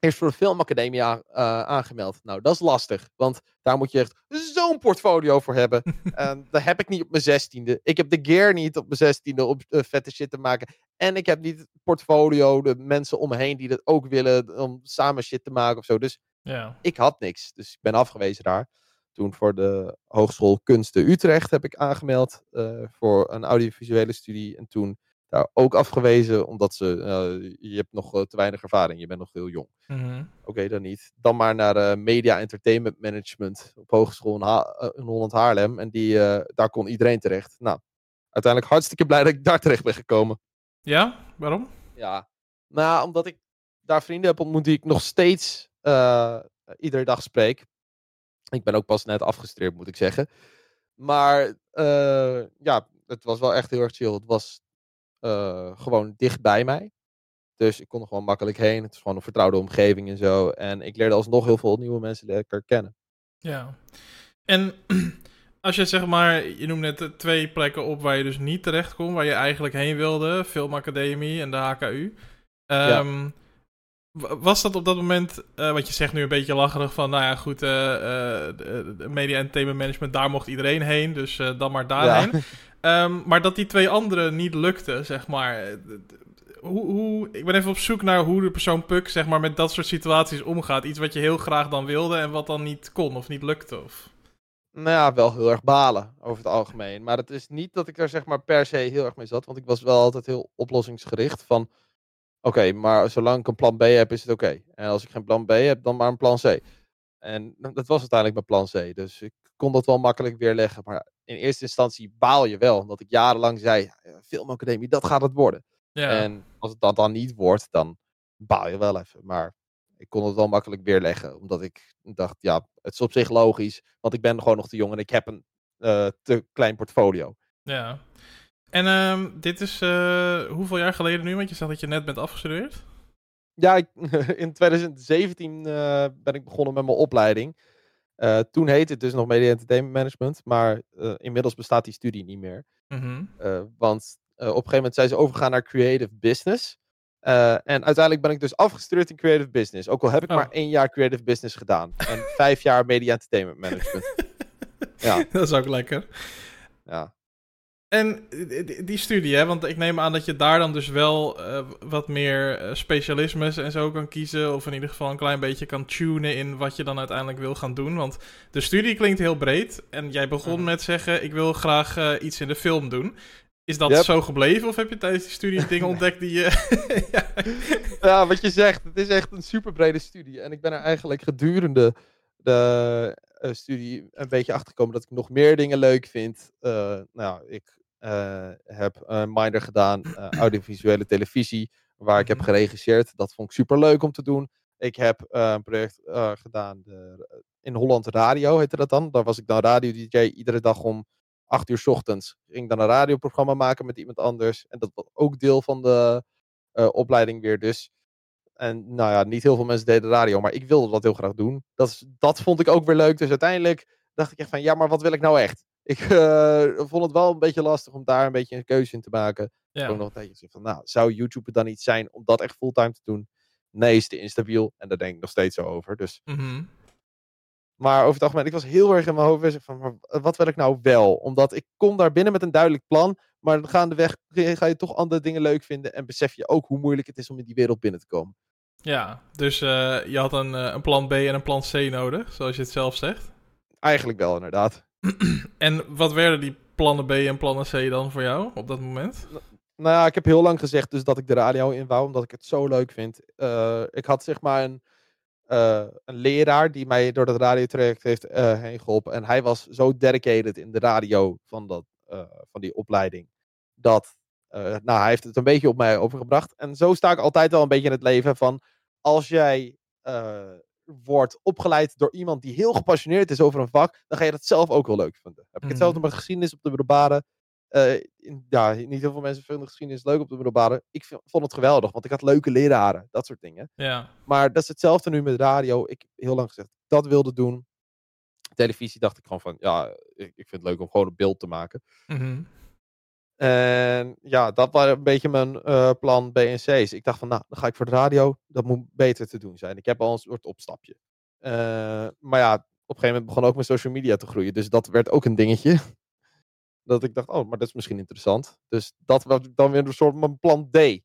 Eerst voor de filmacademie eh, aangemeld. Nou, dat is lastig, want daar moet je echt zo'n portfolio voor hebben. En dat heb ik niet op mijn zestiende. Ik heb de gear niet op mijn zestiende om eh, vette shit te maken. En ik heb niet het portfolio, de mensen om me heen die dat ook willen om samen shit te maken of zo. Dus Ja. ik had niks. Dus ik ben afgewezen daar. Toen voor de Hogeschool Kunsten Utrecht heb ik aangemeld eh, voor een audiovisuele studie. En toen daar ook afgewezen, omdat ze, eh, je hebt nog eh, te weinig ervaring, je bent nog heel jong. Mhm. Oké, dan niet. Dan maar naar Media Entertainment Management op Hogeschool in, Ha- in Holland Haarlem. En die, daar kon iedereen terecht. Nou, uiteindelijk hartstikke blij dat ik daar terecht ben gekomen. Ja? Waarom? Ja, nou, omdat ik daar vrienden heb ontmoet die ik nog steeds iedere dag spreek. Ik ben ook pas net afgestudeerd, moet ik zeggen. Maar eh, ja, het was wel echt heel erg chill. Het was eh, gewoon dicht bij mij. Dus ik kon er gewoon makkelijk heen. Het is gewoon een vertrouwde omgeving en zo. En ik leerde alsnog heel veel nieuwe mensen lekker kennen. Ja. En als je zeg maar, je noemt net eh, twee plekken op waar je dus niet terecht kon, waar je eigenlijk heen wilde, Filmacademie en de HKU. Ehm, wa- Was dat op dat moment, eh wat je zegt nu een beetje lacherig van, nou ja goed, de- de media en thema management, daar mocht iedereen heen, dus dan maar daarheen. Ehm, maar dat die twee anderen niet lukten, zeg maar. Hoe, hoe, ik ben even op zoek naar hoe de persoon Puk zeg maar, met dat soort situaties omgaat. Iets wat je heel graag dan wilde en wat dan niet kon of niet lukte. Of... Nou ja, wel heel erg balen over het algemeen. Maar het is niet dat ik er zeg maar per se heel erg mee zat. Want ik was wel altijd heel oplossingsgericht. Van oké, maar zolang ik een plan B heb, is het oké. En als ik geen plan B heb, dan maar een plan C. En dat was uiteindelijk mijn plan C. Dus ik kon dat wel makkelijk weerleggen. Maar in eerste instantie baal je wel. Omdat ik jarenlang zei, filmacademie, dat gaat het worden. Ja. En als het dat dan niet wordt, dan baal je wel even. Maar ik kon het wel makkelijk weerleggen. Omdat ik dacht, ja, het is op zich logisch. Want ik ben gewoon nog te jong en ik heb een eh, te klein portfolio. Ja. En ehm, dit is uh, hoeveel jaar geleden nu? Want je zegt dat je net bent afgestudeerd. Ja, ik, in 2017 uh, ben ik begonnen met mijn opleiding. Uh, toen heette het dus nog Media Entertainment Management, maar inmiddels bestaat die studie niet meer. Mm -hmm. want op een gegeven moment zijn ze overgegaan naar Creative Business. en uiteindelijk ben ik dus afgestudeerd in Creative Business. Ook al heb ik oh. maar één jaar Creative Business gedaan. En vijf jaar Media Entertainment Management. ja. Dat is ook lekker. Ja. En die studie, hè, want ik neem aan dat je daar dan dus wel uh, wat meer uh, specialismes en zo kan kiezen. Of in ieder geval een klein beetje kan tunen in wat je dan uiteindelijk wil gaan doen. Want de studie klinkt heel breed. En jij begon mhm. met zeggen: Ik wil graag uh, iets in de film doen. Is dat yep. zo gebleven of heb je tijdens die studie dingen ontdekt die je. ja. ja, wat je zegt, het is echt een super brede studie. En ik ben er eigenlijk gedurende de studie een beetje achtergekomen dat ik nog meer dingen leuk vind. nou, ik heb een minor gedaan, uh, audiovisuele televisie, waar ik heb mhm. geregisseerd. Dat vond ik super leuk om te doen. Ik heb een project gedaan de, in Holland Radio, heette dat dan. Daar was ik dan radio-dj iedere dag om acht uur s ochtends. Ging dan een radioprogramma maken met iemand anders. En dat was ook deel van de opleiding weer dus. En nou ja, niet heel veel mensen deden radio, maar ik wilde dat heel graag doen. Dat, dat vond ik ook weer leuk. Dus uiteindelijk dacht ik echt van, ja, maar wat wil ik nou echt? Ik uh, vond het wel een beetje lastig om daar een beetje een keuze in te maken. Ja. Ook nog een tijdje van, nou, zou YouTube dan niet zijn om dat echt fulltime te doen? Nee, is te instabiel. En daar denk ik nog steeds zo over. Dus. Mm -hmm. Maar over het algemeen, ik was heel erg in mijn hoofd bezig van, wat wil ik nou wel? Omdat ik kom daar binnen met een duidelijk plan, maar dan gaandeweg ga je toch andere dingen leuk vinden en besef je ook hoe moeilijk het is om in die wereld binnen te komen. Ja, dus uh, je had een, uh, een plan B en een plan C nodig, zoals je het zelf zegt? Eigenlijk wel, inderdaad. en wat werden die plannen B en plannen C dan voor jou op dat moment? Nou ja, ik heb heel lang gezegd dus dat ik de radio in wou, omdat ik het zo leuk vind. Uh, ik had zeg maar een, uh, een leraar die mij door dat radiotraject heeft uh, heen geholpen. En hij was zo dedicated in de radio van, dat, van die opleiding. Dat, nou, hij heeft het een beetje op mij overgebracht. En zo sta ik altijd wel een beetje in het leven van, als jij wordt opgeleid door iemand die heel gepassioneerd is over een vak, dan ga je dat zelf ook wel leuk vinden. Heb ik hetzelfde mhm. met geschiedenis op de middelbare. Uh, ja, niet heel veel mensen vinden geschiedenis leuk op de middelbare. Ik vond het geweldig, want ik had leuke leraren, dat soort dingen. Ja. Maar dat is hetzelfde nu met radio. Ik heb heel lang gezegd dat ik dat wilde doen. Televisie dacht ik gewoon van, ja, ik, ik vind het leuk om gewoon een beeld te maken. Mm en ja, dat was een beetje mijn uh, plan B en C's. Ik dacht van, nou, dan ga ik voor de radio. Dat moet beter te doen zijn. Ik heb al een soort opstapje. Uh, maar ja, op een gegeven moment begon ook mijn social media te groeien. Dus dat werd ook een dingetje. dat ik dacht, oh, maar dat is misschien interessant. Dus dat was dan weer een soort mijn plan D.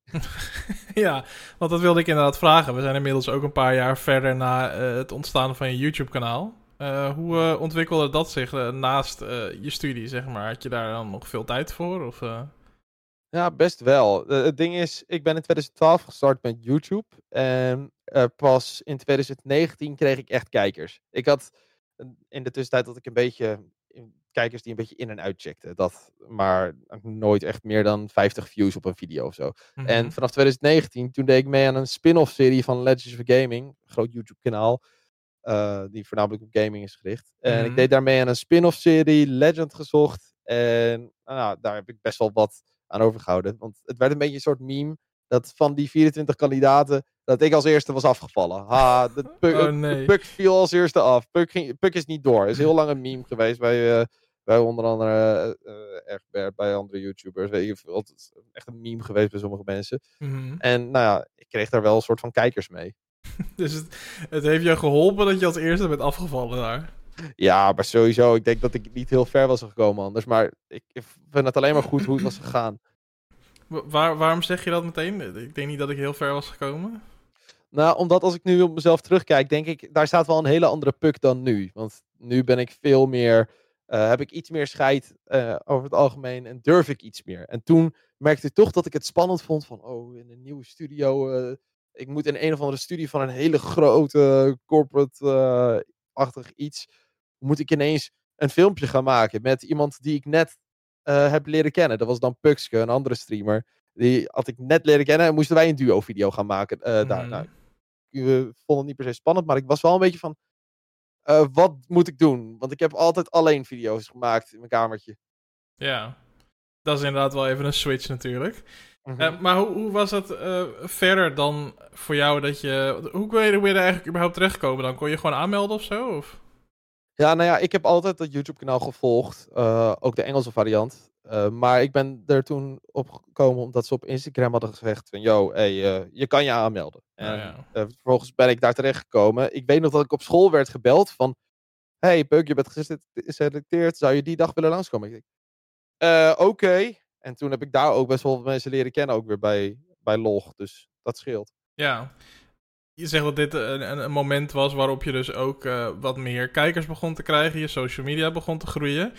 ja, want dat wilde ik inderdaad vragen. We zijn inmiddels ook een paar jaar verder na uh, het ontstaan van je YouTube-kanaal. Uh, hoe uh, ontwikkelde dat zich uh, naast je studie, zeg maar? Had je daar dan nog veel tijd voor? Of, Ja, best wel. het ding is, ik ben in 2012 gestart met YouTube. En pas in 2019 kreeg ik echt kijkers. Ik had in de tussentijd dat ik een beetje kijkers die een beetje in en uitcheckten. Dat maar nooit echt meer dan 50 views op een video of zo. Mm -hmm. En vanaf 2019, toen deed ik mee aan een spin-off serie van Legends of Gaming. groot YouTube kanaal. Uh, die voornamelijk op gaming is gericht. En ik mhm. deed daarmee aan een spin-off serie, Legend gezocht. En nou, daar heb ik best wel wat aan overgehouden. Want het werd een beetje een soort meme. Dat van die 24 kandidaten, dat ik als eerste was afgevallen. Ha, de Puk, oh, nee. Puk viel als eerste af. Ging, Puk is niet door. is heel lang een meme geweest bij, uh, bij onder andere uh, Egbert, bij andere YouTubers. Weet je, het is echt een meme geweest bij sommige mensen. Mm -hmm. En nou ja, ik kreeg daar wel een soort van kijkers mee. dus het, het heeft je geholpen dat je als eerste bent afgevallen daar. Ja, maar sowieso. Ik denk dat ik niet heel ver was gekomen anders. Maar ik, vind het alleen maar goed hoe het was gegaan. Waar, waarom zeg je dat meteen? Ik denk niet dat ik heel ver was gekomen. Nou, omdat als ik nu op mezelf terugkijk, denk ik, daar staat wel een hele andere puk dan nu. Want nu ben ik veel meer, uh, heb ik iets meer scheid uh, over het algemeen en durf ik iets meer. En toen merkte ik toch dat ik het spannend vond van, oh, in een nieuwe studio, uh, ik moet in een of andere studie van een hele grote corporate-achtig iets, moet ik ineens een filmpje gaan maken met iemand die ik net uh, heb leren kennen. Dat was dan Puxke, een andere streamer. Die had ik net leren kennen en moesten wij een duo-video gaan maken. Uh, daar, nou, ik vond het niet per se spannend, maar ik was wel een beetje van, wat moet ik doen? Want ik heb altijd alleen video's gemaakt in mijn kamertje. Ja, Dat is inderdaad wel even een switch natuurlijk. Mhm. Eh, maar hoe, hoe was het eh, verder dan voor jou dat je... Hoe ben je, hoe je er eigenlijk überhaupt terechtgekomen dan? Kon je gewoon aanmelden of zo? Of? Ja, nou ja, ik heb altijd dat YouTube-kanaal gevolgd. eh, ook de Engelse variant. Maar ik ben er toen op gekomen omdat ze op Instagram hadden gezegd van... Yo, hey, je kan je aanmelden. Nou En ja. vervolgens ben ik daar terecht gekomen. Ik weet nog dat ik op school werd gebeld van... Hey, Puk, je bent gesele- geselecteerd. Zou je die dag willen langskomen? Ik denk, oké. En toen heb ik daar ook best wel wat mensen leren kennen. Ook weer bij, bij Log. Dus dat scheelt. Ja. Je zegt dat dit een, een, moment was waarop je dus ook eh, wat meer kijkers begon te krijgen. Je social media begon te groeien.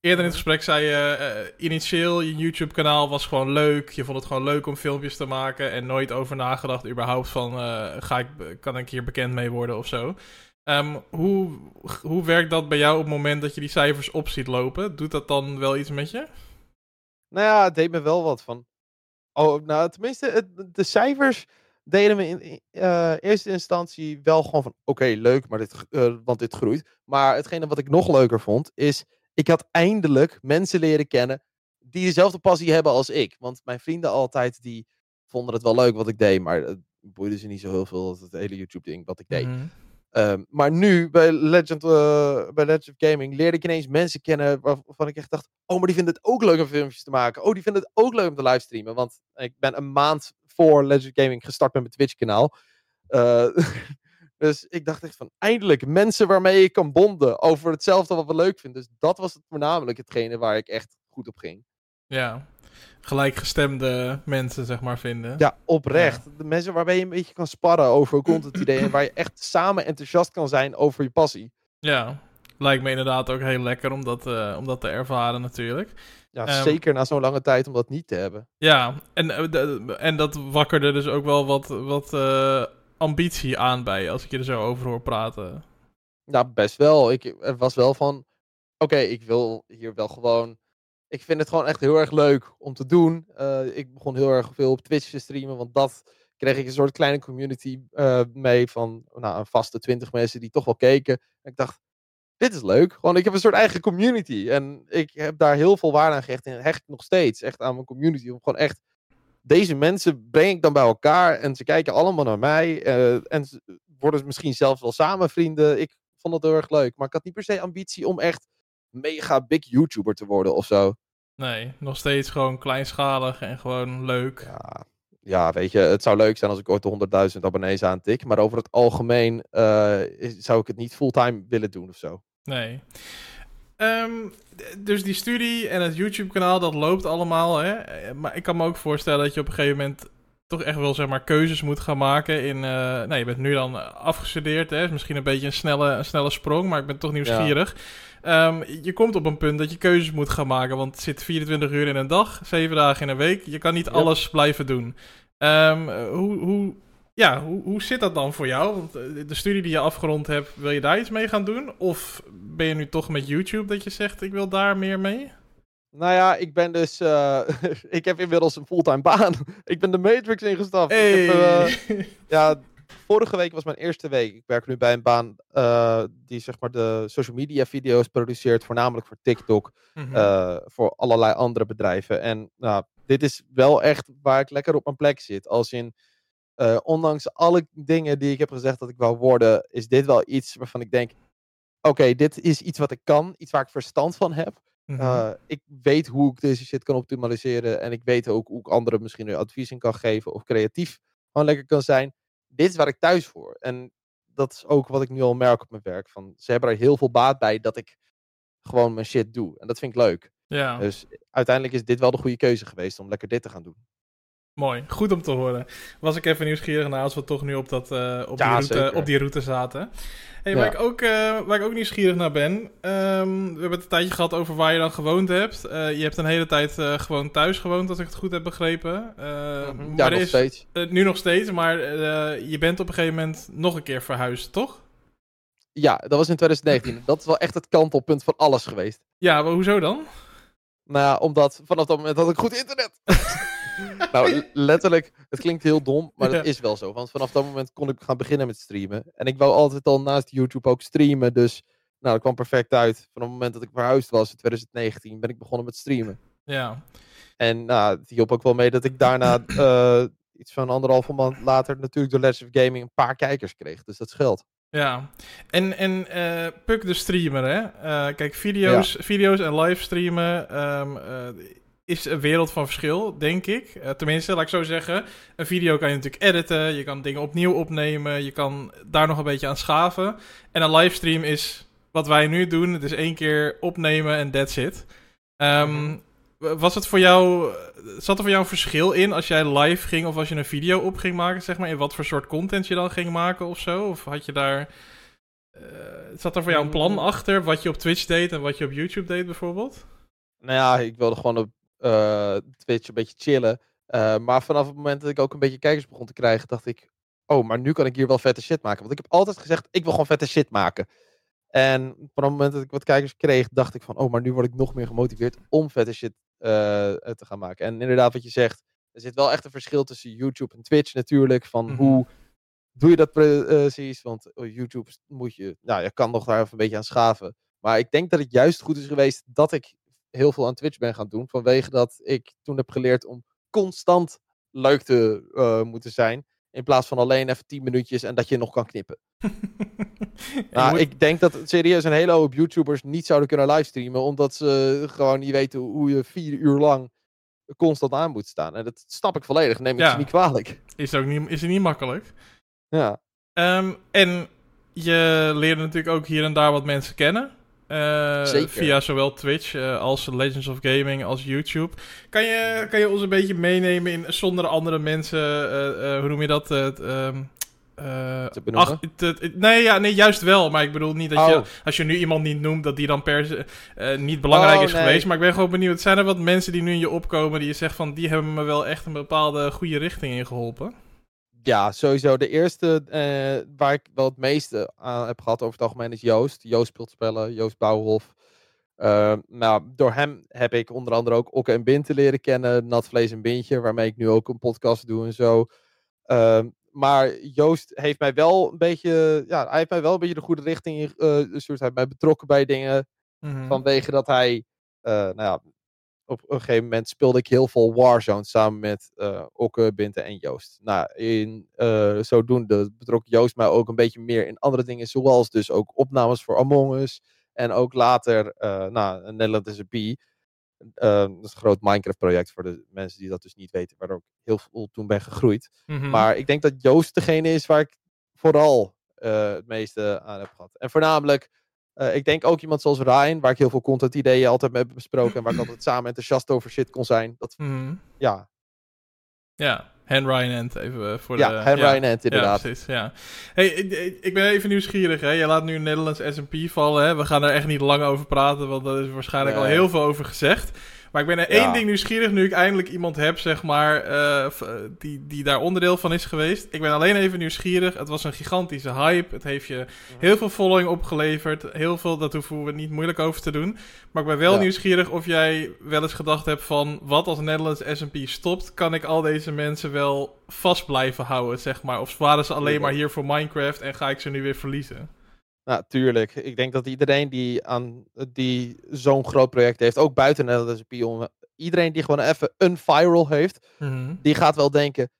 Eerder in het gesprek zei je, eh, initieel je YouTube-kanaal was gewoon leuk. Je vond het gewoon leuk om filmpjes te maken en nooit over nagedacht überhaupt van, eh, ga ik, kan ik hier bekend mee worden of zo. Ehm, hoe, hoe werkt dat bij jou op het moment dat je die cijfers op ziet lopen? Doet dat dan wel iets met je? Nou ja, het deed me wel wat van. Oh, nou, tenminste, de cijfers deden me in, eh, eerste instantie wel gewoon van: oké, leuk, maar dit, eh, want dit groeit. Maar hetgene wat ik nog leuker vond, is: ik had eindelijk mensen leren kennen die dezelfde passie hebben als ik. Want mijn vrienden altijd, die vonden het wel leuk wat ik deed, maar het boeide ze niet zo heel veel, dat het hele YouTube-ding wat ik deed. Mhm. Ehm, maar nu bij Legend, eh, bij Legend of Gaming leerde ik ineens mensen kennen waarvan ik echt dacht: Oh, maar die vinden het ook leuk om filmpjes te maken. Oh, die vinden het ook leuk om te livestreamen. Want ik ben een maand voor Legend of Gaming gestart met mijn Twitch-kanaal. Eh, dus ik dacht echt van: eindelijk mensen waarmee ik kan bonden over hetzelfde wat we leuk vinden. Dus dat was het voornamelijk hetgene waar ik echt goed op ging. Ja, gelijkgestemde mensen zeg maar vinden. Ja, oprecht. De mensen waarbij je een beetje kan sparren over content ideeën. en waar je echt samen enthousiast kan zijn over je passie. Ja, lijkt me inderdaad ook heel lekker om dat, eh, om dat te ervaren natuurlijk. Ja, Ehm, zeker na zo'n lange tijd om dat niet te hebben. Ja, en, eh, en dat wakkerde dus ook wel wat, wat eh, ambitie aan bij als ik je er zo over hoor praten. Nou, best wel. Ik er was wel van, oké, ik wil hier wel gewoon... Ik vind het gewoon echt heel erg leuk om te doen. Eh, ik begon heel erg veel op Twitch te streamen, want dat kreeg ik een soort kleine community eh, mee van nou, een vaste 20 mensen die toch wel keken. En ik dacht, dit is leuk. Gewoon, ik heb een soort eigen community. En ik heb daar heel veel waarde aan gehecht en hecht nog steeds echt aan mijn community. Om gewoon echt, deze mensen breng ik dan bij elkaar en ze kijken allemaal naar mij. eh, en ze worden misschien zelfs wel samen vrienden. Ik vond dat heel erg leuk. Maar ik had niet per se ambitie om echt mega big YouTuber te worden of zo. Nee, nog steeds gewoon kleinschalig en gewoon leuk. Ja, ja, weet je, het zou leuk zijn als ik ooit de 100.000 abonnees aantik. Maar over het algemeen eh, zou ik het niet fulltime willen doen of zo. Nee. Ehm, dus die studie en het YouTube-kanaal, dat loopt allemaal. Hè? Eh, Maar ik kan me ook voorstellen dat je op een gegeven moment toch echt wel zeg maar, keuzes moet gaan maken. In, eh, nou, je bent nu dan afgestudeerd. Hè? Is misschien een beetje een snelle, een snelle sprong, maar ik ben toch nieuwsgierig. Ehm, je komt op een punt dat je keuzes moet gaan maken. Want het zit 24 uur in een dag, 7 dagen in een week. Je kan niet Ja. alles blijven doen. Ehm, eh, hoe, hoe, ja, hoe, hoe zit dat dan voor jou? Want eh, de studie die je afgerond hebt, wil je daar iets mee gaan doen? Of ben je nu toch met YouTube dat je zegt, ik wil daar meer mee? Nou ja, ik ben dus. eh, ik heb inmiddels een fulltime baan. ik ben de Matrix ingestapt. Ik heb, eh, ja, vorige week was mijn eerste week. Ik werk nu bij een baan eh, die zeg maar de social media video's produceert, voornamelijk voor TikTok, Mhm. voor allerlei andere bedrijven. En nou, dit is wel echt waar ik lekker op mijn plek zit. Als in, ondanks alle dingen die ik heb gezegd dat ik wou worden, is dit wel iets waarvan ik denk, oké, dit is iets wat ik kan, iets waar ik verstand van heb. Mhm. Uh, ik weet hoe ik deze shit kan optimaliseren. En ik weet ook hoe ik anderen misschien advies in kan geven. Of creatief gewoon lekker kan zijn. Dit is waar ik thuis voor. En dat is ook wat ik nu al merk op mijn werk. Van, ze hebben er heel veel baat bij dat ik gewoon mijn shit doe. En dat vind ik leuk. ja. Dus uiteindelijk is dit wel de goede keuze geweest om lekker dit te gaan doen. Mooi, goed om te horen. Was ik even nieuwsgierig naar als we toch nu op, dat, eh, op, die, Ja, route, op die route zaten. Hey, Ja. waar, ik ook, eh, waar ik ook nieuwsgierig naar ben. ehm, we hebben het een tijdje gehad over waar je dan gewoond hebt. Eh, je hebt een hele tijd gewoon thuis gewoond, als ik het goed heb begrepen. Eh, ja, maar er nog is, steeds. nu nog steeds, maar je bent op een gegeven moment nog een keer verhuisd, toch? Ja, dat was in 2019. dat is wel echt het kantelpunt van alles geweest. Ja, maar hoezo dan? Nou ja, omdat vanaf dat moment had ik goed internet. nou, letterlijk, het klinkt heel dom, maar dat is wel zo. Want vanaf dat moment kon ik gaan beginnen met streamen. En ik wou altijd al naast YouTube ook streamen. Dus nou, dat kwam perfect uit. Van het moment dat ik verhuisd was in 2019 ben ik begonnen met streamen. Ja. En nou, het hielp ook wel mee dat ik daarna eh, iets van anderhalve maand later natuurlijk door Legends of Gaming een paar kijkers kreeg. Dus dat scheelt. Ja, en, en eh Puk de streamer, hè? Eh, kijk, video's, video's en livestreamen ehm, eh, is een wereld van verschil, denk ik. Eh, tenminste, laat ik zo zeggen. Een video kan je natuurlijk editen, je kan dingen opnieuw opnemen, je kan daar nog een beetje aan schaven. En een livestream is wat wij nu doen. Het is één keer opnemen en that's it. Ehm, Mhm. Was het voor jou, zat er voor jou een verschil in als jij live ging of als je een video op ging maken, zeg maar, in wat voor soort content je dan ging maken of zo? Of had je daar, eh, zat er voor jou een plan Mm. achter wat je op Twitch deed en wat je op YouTube deed bijvoorbeeld? Nou ja, ik wilde gewoon op Twitch een beetje chillen. Eh, maar vanaf het moment dat ik ook een beetje kijkers begon te krijgen, dacht ik... Oh, maar nu kan ik hier wel vette shit maken. Want ik heb altijd gezegd, ik wil gewoon vette shit maken. En vanaf het moment dat ik wat kijkers kreeg, dacht ik van... Oh, maar nu word ik nog meer gemotiveerd om vette shit eh, te gaan maken. En inderdaad, wat je zegt, er zit wel echt een verschil tussen YouTube en Twitch natuurlijk. Van Mhm. hoe doe je dat pre- eh, precies? Want oh, YouTube moet je... Nou, je kan nog daar even een beetje aan schaven. Maar ik denk dat het juist goed is geweest dat ik heel veel aan Twitch ben gaan doen. Vanwege dat ik toen heb geleerd om constant leuk te eh, moeten zijn. In plaats van alleen even 10 minuutjes en dat je nog kan knippen. Nou, moet- ik denk dat serieus een hele hoop YouTubers niet zouden kunnen livestreamen. Omdat ze gewoon niet weten hoe je vier uur lang constant aan moet staan. En dat snap ik volledig. Neem ik Ja. ze niet kwalijk. is, ook niet, is het niet makkelijk. Ja. Ehm, en je leerde natuurlijk ook hier en daar wat mensen kennen. Eh. Via zowel Twitch eh, als Legends of Gaming als YouTube. Kan je, kan je ons een beetje meenemen in zonder andere mensen, eh, hoe noem je dat? eh, ehm, eh, Te ach, nee, ja, nee, juist wel. Maar ik bedoel niet dat Oh. je, als je nu iemand niet noemt, dat die dan per se niet belangrijk Oh, is nee. geweest. Maar ik ben gewoon benieuwd, zijn er wat mensen die nu in je opkomen die je zegt van, die hebben me wel echt een bepaalde goede richting in geholpen? Ja, sowieso. De eerste eh, waar ik wel het meeste aan heb gehad over het algemeen is Joost. Joost speelt spellen, Joost Bouwhof. Eh, nou, door hem heb ik onder andere ook Okke en Binte leren kennen. Nat Vlees en Bintje, waarmee ik nu ook een podcast doe en zo. Ehm, maar Joost heeft mij wel een beetje, ja, hij heeft mij wel een beetje de goede richting in eh. Hij heeft mij betrokken bij dingen. Mhm. Vanwege dat hij, eh, nou ja, op een gegeven moment speelde ik heel veel Warzone samen met eh Okke, Binte en Joost. Nou, in eh, zodoende betrok Joost mij ook een beetje meer in andere dingen, zoals dus ook opnames voor Among Us. En ook later, eh nou, Nederland is een Bee. Eh, dat is een groot Minecraft-project voor de mensen die dat dus niet weten, waardoor ik heel veel toen ben gegroeid. Mhm. Maar ik denk dat Joost degene is waar ik vooral het meeste aan heb gehad. En voornamelijk, eh, ik denk ook iemand zoals Ryan, waar ik heel veel content ideeën altijd mee heb besproken. En waar ik altijd samen enthousiast over shit kon zijn. Dat, Mhm. ja, Ja, Han Ryan Ent even eh, voor ja, de... hem Ryan Ant inderdaad. Ja, precies, ja. Hey, ik, ben even nieuwsgierig, hè. Je laat nu een Nederlands S&P vallen, hè. We gaan er echt niet lang over praten, want daar is waarschijnlijk al heel veel over gezegd. Maar ik ben er Ja. één ding nieuwsgierig, nu ik eindelijk iemand heb, zeg maar, eh, v- die, die daar onderdeel van is geweest. Ik ben alleen even nieuwsgierig. Het was een gigantische hype. Het heeft je heel veel following opgeleverd. Heel veel, dat hoeven we niet moeilijk over te doen. Maar ik ben wel Ja. nieuwsgierig of jij wel eens gedacht hebt van... wat als Nederlands S&P stopt, kan ik al deze mensen wel vast blijven houden, zeg maar? Of waren ze alleen maar hier voor Minecraft en ga ik ze nu weer verliezen? Nou, tuurlijk. Ik denk dat iedereen die, aan, die zo'n groot project heeft, ook buiten Nederlandse Pion, iedereen die gewoon even een viral heeft, die gaat wel denken,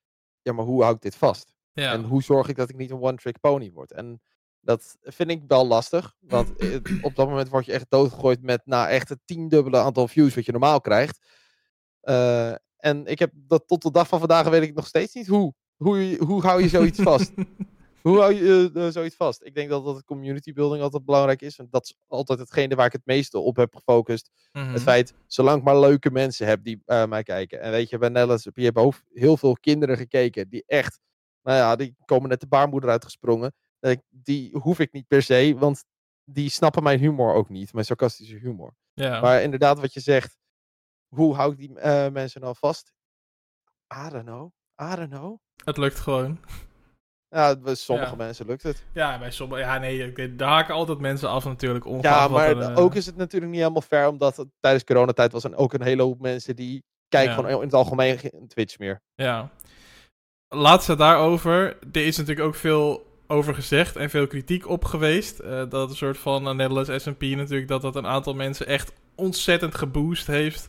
ja, maar hoe hou ik dit vast? Ja. En hoe zorg ik dat ik niet een one-trick pony word? En dat vind ik wel lastig. Want op dat moment word je echt doodgegooid met nou, echt het tiendubbele aantal views wat je normaal krijgt. Eh, en ik heb dat tot de dag van vandaag weet ik nog steeds niet hoe. Hoe, hoe hou je zoiets vast? Hoe hou je eh, eh, zoiets vast? Ik denk dat, dat community building altijd belangrijk is. En dat is altijd hetgene waar ik het meeste op heb gefocust. Mhm. Het feit, zolang ik maar leuke mensen heb die eh, mij kijken. En weet je, bij Nederlands je hebt ook heel veel kinderen gekeken die echt, nou ja, die komen net de baarmoeder uitgesprongen. Die hoef ik niet per se, want die snappen mijn humor ook niet, mijn sarcastische humor. Maar inderdaad, wat je zegt, hoe hou ik die mensen nou vast? I don't know. I don't know. Het lukt gewoon. Ja, bij sommige Ja. mensen lukt het. Ja, bij sommige... Ja, nee, daar haken altijd mensen af natuurlijk. Ja, maar er, eh, ook is het natuurlijk niet helemaal fair, omdat het tijdens coronatijd was en ook een hele hoop mensen die kijken Ja. gewoon in het algemeen geen Twitch meer. Ja. Laatste daarover. Er is natuurlijk ook veel over gezegd en veel kritiek op geweest. eh, dat een soort van uh, Nederlands S&P natuurlijk, dat dat een aantal mensen echt ontzettend geboost heeft.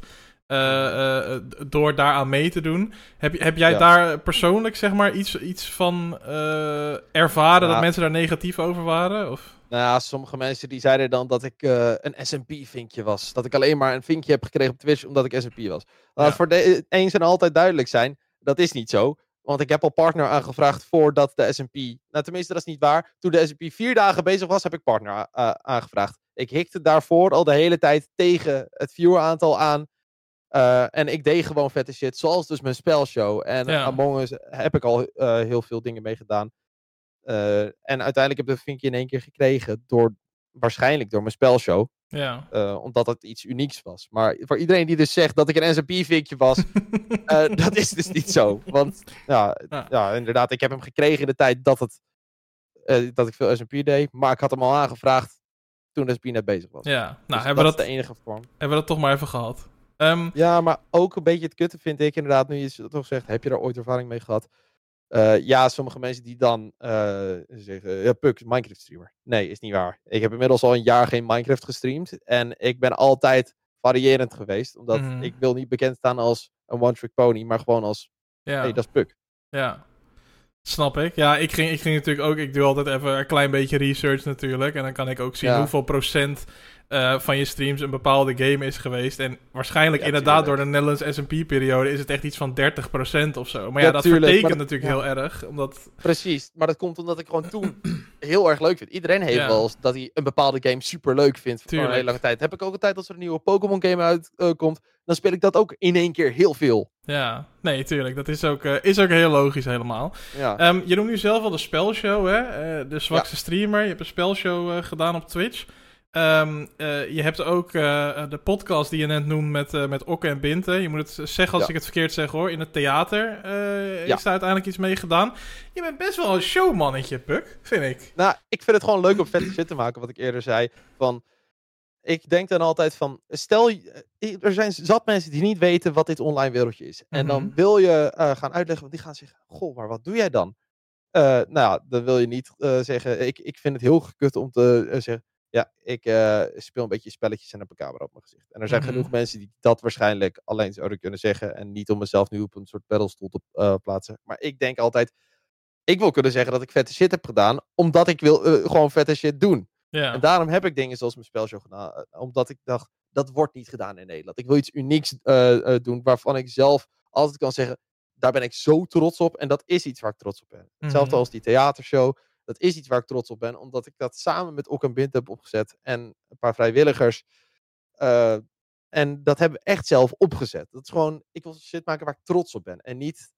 Uh, uh, door daaraan mee te doen. Heb, heb jij Ja. daar persoonlijk zeg maar iets, iets van eh, ervaren Ja. dat mensen daar negatief over waren? Of? Nou ja, sommige mensen die zeiden dan dat ik eh, een SMP-vinkje was. Dat ik alleen maar een vinkje heb gekregen op Twitch omdat ik SMP was. Laat Ja. voor de, eens en altijd duidelijk zijn, dat is niet zo. Want ik heb al partner aangevraagd voordat de SMP... Nou, tenminste, dat is niet waar. Toen de SMP vier dagen bezig was, heb ik partner aangevraagd. Ik hikte daarvoor al de hele tijd tegen het vieweraantal aan. Eh, en ik deed gewoon vette shit, zoals dus mijn spelshow. En Ja. Among Us heb ik al eh, heel veel dingen mee gedaan. Eh, en uiteindelijk heb ik dat vinkje in één keer gekregen door, waarschijnlijk door mijn spelshow. Ja. omdat het iets unieks was. Maar voor iedereen die dus zegt dat ik een SMP-vinkje was, dat is dus niet zo. Want ja, Ja. ja. inderdaad, ik heb hem gekregen in de tijd dat, het, dat ik veel SMP deed. Maar ik had hem al aangevraagd toen SP net bezig was. ja, nou Dus hebben, we dat dat, is de enige vorm. hebben we dat toch maar even gehad. Ehm, Ja, maar ook een beetje het kutte vind ik inderdaad, nu je het toch zegt, heb je daar ooit ervaring mee gehad? Eh, ja, sommige mensen die dan eh, zeggen, ja, Puk, Minecraft streamer. Nee, is niet waar. Ik heb inmiddels al een jaar geen Minecraft gestreamd. En ik ben altijd variërend geweest. Omdat Mhm. ik wil niet bekend staan als een one-trick pony, maar gewoon als, ja. hey, dat is Puk. Ja, snap ik. Ja, ik ging, ik ging natuurlijk ook... Ik doe altijd even een klein beetje research natuurlijk. En dan kan ik ook zien Ja. hoeveel procent eh, van je streams een bepaalde game is geweest. En waarschijnlijk Ja, inderdaad tuurlijk. door de Netherlands S&P-periode is het echt iets van 30% of zo. Maar ja, Ja, dat tuurlijk, vertekent dat- natuurlijk ja. heel erg. Omdat, Precies, maar dat komt omdat ik gewoon toen heel erg leuk vind. Iedereen heeft wel eens dat hij een bepaalde game super leuk vindt voor een hele lange tijd. Heb ik ook altijd als er een nieuwe Pokémon game uitkomt, dan speel ik dat ook in één keer heel veel. ja, nee, tuurlijk. Dat is ook, eh, is ook heel logisch helemaal. Ja. Ehm, je noemt nu zelf al de spelshow, hè? Eh, de zwakste streamer. Je hebt een spelshow gedaan op Twitch. Ehm, eh, je hebt ook eh, de podcast die je net noemt met, eh met Okke en Binte. Je moet het zeggen als Ja. ik het verkeerd zeg hoor. In het theater Ja. is daar uiteindelijk iets mee gedaan. Je bent best wel een showmannetje, Puk, vind ik. Nou, ik vind het gewoon leuk om vette shit te maken, wat ik eerder zei. Van, ik denk dan altijd van, stel, er zijn zat mensen die niet weten wat dit online wereldje is. En dan Mhm. wil je gaan uitleggen, want die gaan zeggen, goh, maar wat doe jij dan? Nou ja, dan wil je niet zeggen, ik, ik vind het heel gekut om te zeggen, ja, ik eh, speel een beetje spelletjes en heb een camera op mijn gezicht. En er zijn Mhm. genoeg mensen die dat waarschijnlijk alleen zouden kunnen zeggen en niet om mezelf nu op een soort pedalstoel te eh, plaatsen. Maar ik denk altijd, ik wil kunnen zeggen dat ik vette shit heb gedaan, omdat ik wil eh, gewoon vette shit doen. Ja, En daarom heb ik dingen zoals mijn spelshow gedaan. Omdat ik dacht, dat wordt niet gedaan in Nederland. Ik wil iets unieks doen waarvan ik zelf altijd kan zeggen, daar ben ik zo trots op. En dat is iets waar ik trots op ben. Hetzelfde Mhm. als die theatershow. Dat is iets waar ik trots op ben, omdat ik dat samen met Ok en Bint heb opgezet. En een paar vrijwilligers. Eh, en dat hebben we echt zelf opgezet. Dat is gewoon, ik wil shit maken waar ik trots op ben. En niet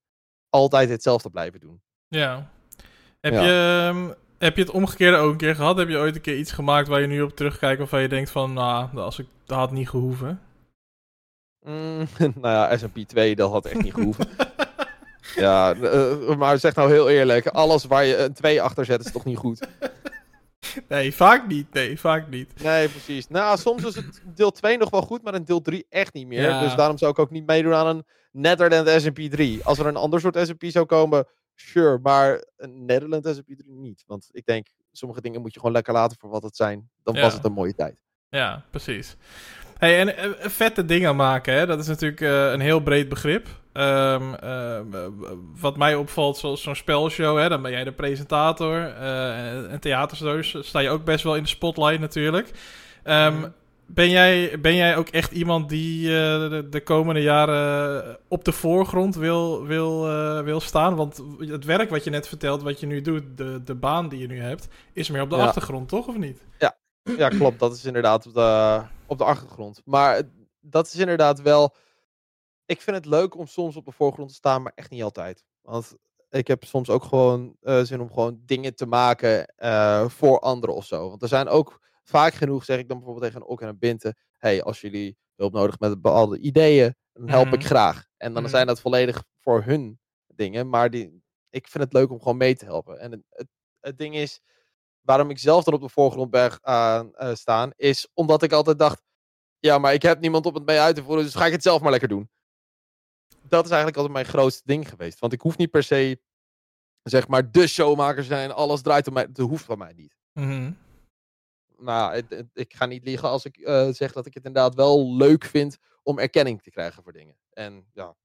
altijd hetzelfde blijven doen. ja. Heb, Ja. Je, ehm, heb je het omgekeerde ook een keer gehad? Heb je ooit een keer iets gemaakt waar je nu op terugkijkt waarvan je denkt van, nou, als ik, dat had niet gehoeven? Mm, nou ja, SMP 2, dat had echt niet gehoeven. ja, eh, maar zeg nou heel eerlijk, alles waar je een 2 achter zet is toch niet goed? Nee, vaak niet. Nee, vaak niet. Nee, precies. Nou, soms is het deel 2 nog wel goed, maar in deel 3 echt niet meer. Ja. Dus daarom zou ik ook niet meedoen aan een Netherland SMP 3. Als er een ander soort SMP zou komen, sure, maar een Netherland SMP 3 niet. Want ik denk, sommige dingen moet je gewoon lekker laten voor wat het zijn. Dan Ja. was het een mooie tijd. Ja, precies. Hey, en eh, vette dingen maken, hè? dat is natuurlijk eh, een heel breed begrip. Ehm, eh, wat mij opvalt, zoals zo'n spelshow, hè, dan ben jij de presentator. eh en sta je ook best wel in de spotlight natuurlijk. Ehm, ben, jij, ben jij ook echt iemand die eh, de, de komende jaren op de voorgrond wil, wil, wil staan? Want het werk wat je net vertelt, wat je nu doet, de, de baan die je nu hebt, is meer op de Ja. achtergrond, toch? Of niet? Ja, klopt. Dat is inderdaad op de, op de achtergrond. Maar dat is inderdaad wel. Ik vind het leuk om soms op de voorgrond te staan, maar echt niet altijd. Want ik heb soms ook gewoon eh, zin om gewoon dingen te maken eh, voor anderen of zo. Want er zijn ook vaak genoeg, zeg ik dan bijvoorbeeld tegen een Ok en een Binte. hey, als jullie hulp nodig hebben met bepaalde ideeën, dan help ik Mhm. graag. En dan Mhm. zijn dat volledig voor hun dingen. Maar die, ik vind het leuk om gewoon mee te helpen. En het, het, het ding is, waarom ik zelf dan op de voorgrond ben gaan eh, staan, is omdat ik altijd dacht, ja, maar ik heb niemand om het mee uit te voeren, dus ga ik het zelf maar lekker doen. Dat is eigenlijk altijd mijn grootste ding geweest. Want ik hoef niet per se, zeg maar, de showmaker zijn, alles draait om mij, dat hoeft van mij niet. Mhm. Nou, het- het- ik ga niet liegen als ik eh, zeg dat ik het inderdaad wel leuk vind om erkenning te krijgen voor dingen. En ja,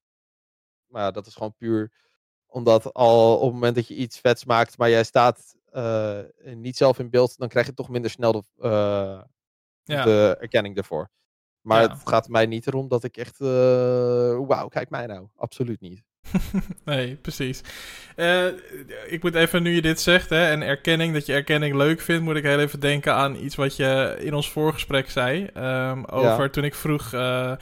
maar ja, dat is gewoon puur omdat al op het moment dat je iets vets maakt, maar jij staat eh, niet zelf in beeld, dan krijg je toch minder snel de, uh, Ja. de erkenning ervoor. Maar Ja. het gaat mij niet erom dat ik echt, eh, wauw, kijk mij nou. Absoluut niet. Nee, precies. Eh, ik moet even, nu je dit zegt, hè, en erkenning, dat je erkenning leuk vindt, moet ik heel even denken aan iets wat je in ons voorgesprek zei. ehm, over toen ik vroeg, eh,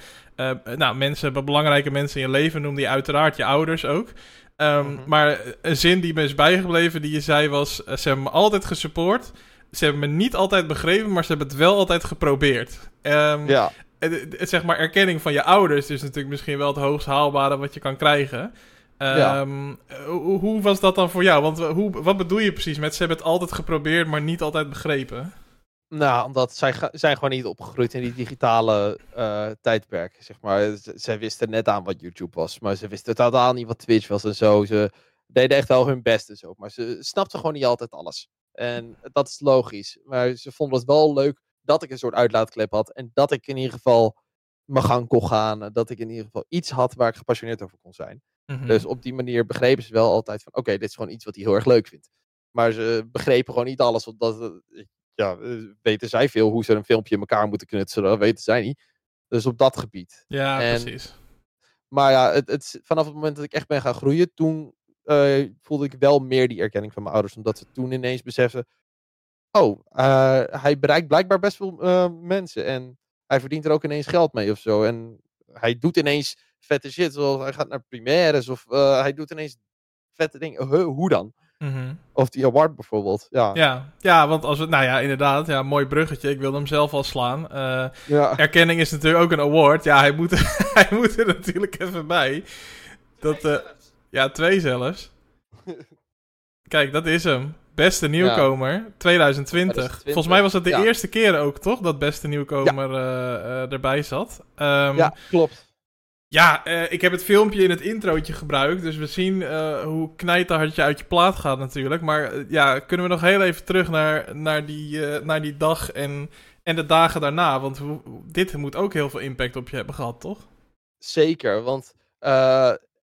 nou, mensen, belangrijke mensen in je leven noemde je uiteraard je ouders ook. Ehm, Mhm. Maar een zin die me is bijgebleven, die je zei was, ze hebben me altijd gesupport. Ze hebben me niet altijd begrepen, maar ze hebben het wel altijd geprobeerd. Ehm, Ja, het, het- zeg maar, erkenning van je ouders is natuurlijk misschien wel het hoogst haalbare wat je kan krijgen. Ja. Ehm, hoe, hoe was dat dan voor jou? Want hoe, wat bedoel je precies met ze hebben het altijd geprobeerd, maar niet altijd begrepen? nou, omdat zij zijn gewoon niet opgegroeid in die digitale eh, tijdperk, zeg maar. Z- zij wisten net aan wat YouTube was, maar ze wisten totaal niet wat Twitch was en zo. Ze deden echt wel hun best en zo, maar ze snapten gewoon niet altijd alles. En dat is logisch, maar ze vonden het wel leuk dat ik een soort uitlaatklep had en dat ik in ieder geval mijn gang kon gaan, dat ik in ieder geval iets had waar ik gepassioneerd over kon zijn. Mhm. Dus op die manier begrepen ze wel altijd van, oké, dit is gewoon iets wat hij heel erg leuk vindt. Maar ze begrepen gewoon niet alles, omdat, eh, ja, eh, weten zij veel hoe ze een filmpje in elkaar moeten knutselen, dat weten zij niet. Dus op dat gebied. ja, en- precies. Maar ja, het, het, vanaf het moment dat ik echt ben gaan groeien, toen eh, voelde ik wel meer die erkenning van mijn ouders, omdat ze toen ineens beseften, oh, eh, hij bereikt blijkbaar best veel eh, mensen en hij verdient er ook ineens geld mee of zo. En hij doet ineens vette shit, zoals hij gaat naar primaires of eh, hij doet ineens vette dingen. Huh, hoe dan? Mhm. Of die award bijvoorbeeld. Ja. Ja, ja, want als we, nou ja, inderdaad, ja, mooi bruggetje. Ik wilde hem zelf al slaan. Eh, ja. erkenning is natuurlijk ook een award. Ja, hij moet, er- hij moet er natuurlijk even bij. Dat, eh, ja, twee zelfs. Kijk, dat is hem. Beste nieuwkomer 2020. 2020, Volgens mij was het de ja. eerste keer ook, toch? Dat beste nieuwkomer eh, eh, erbij zat. Ehm, ja, klopt. Ja, eh, ik heb het filmpje in het introotje gebruikt. Dus we zien hoe knijterhard je uit je plaat gaat natuurlijk. Maar ja, kunnen we nog heel even terug naar, naar, die, naar die dag en, en de dagen daarna? Want hoe- dit moet ook heel veel impact op je hebben gehad, toch? Zeker, want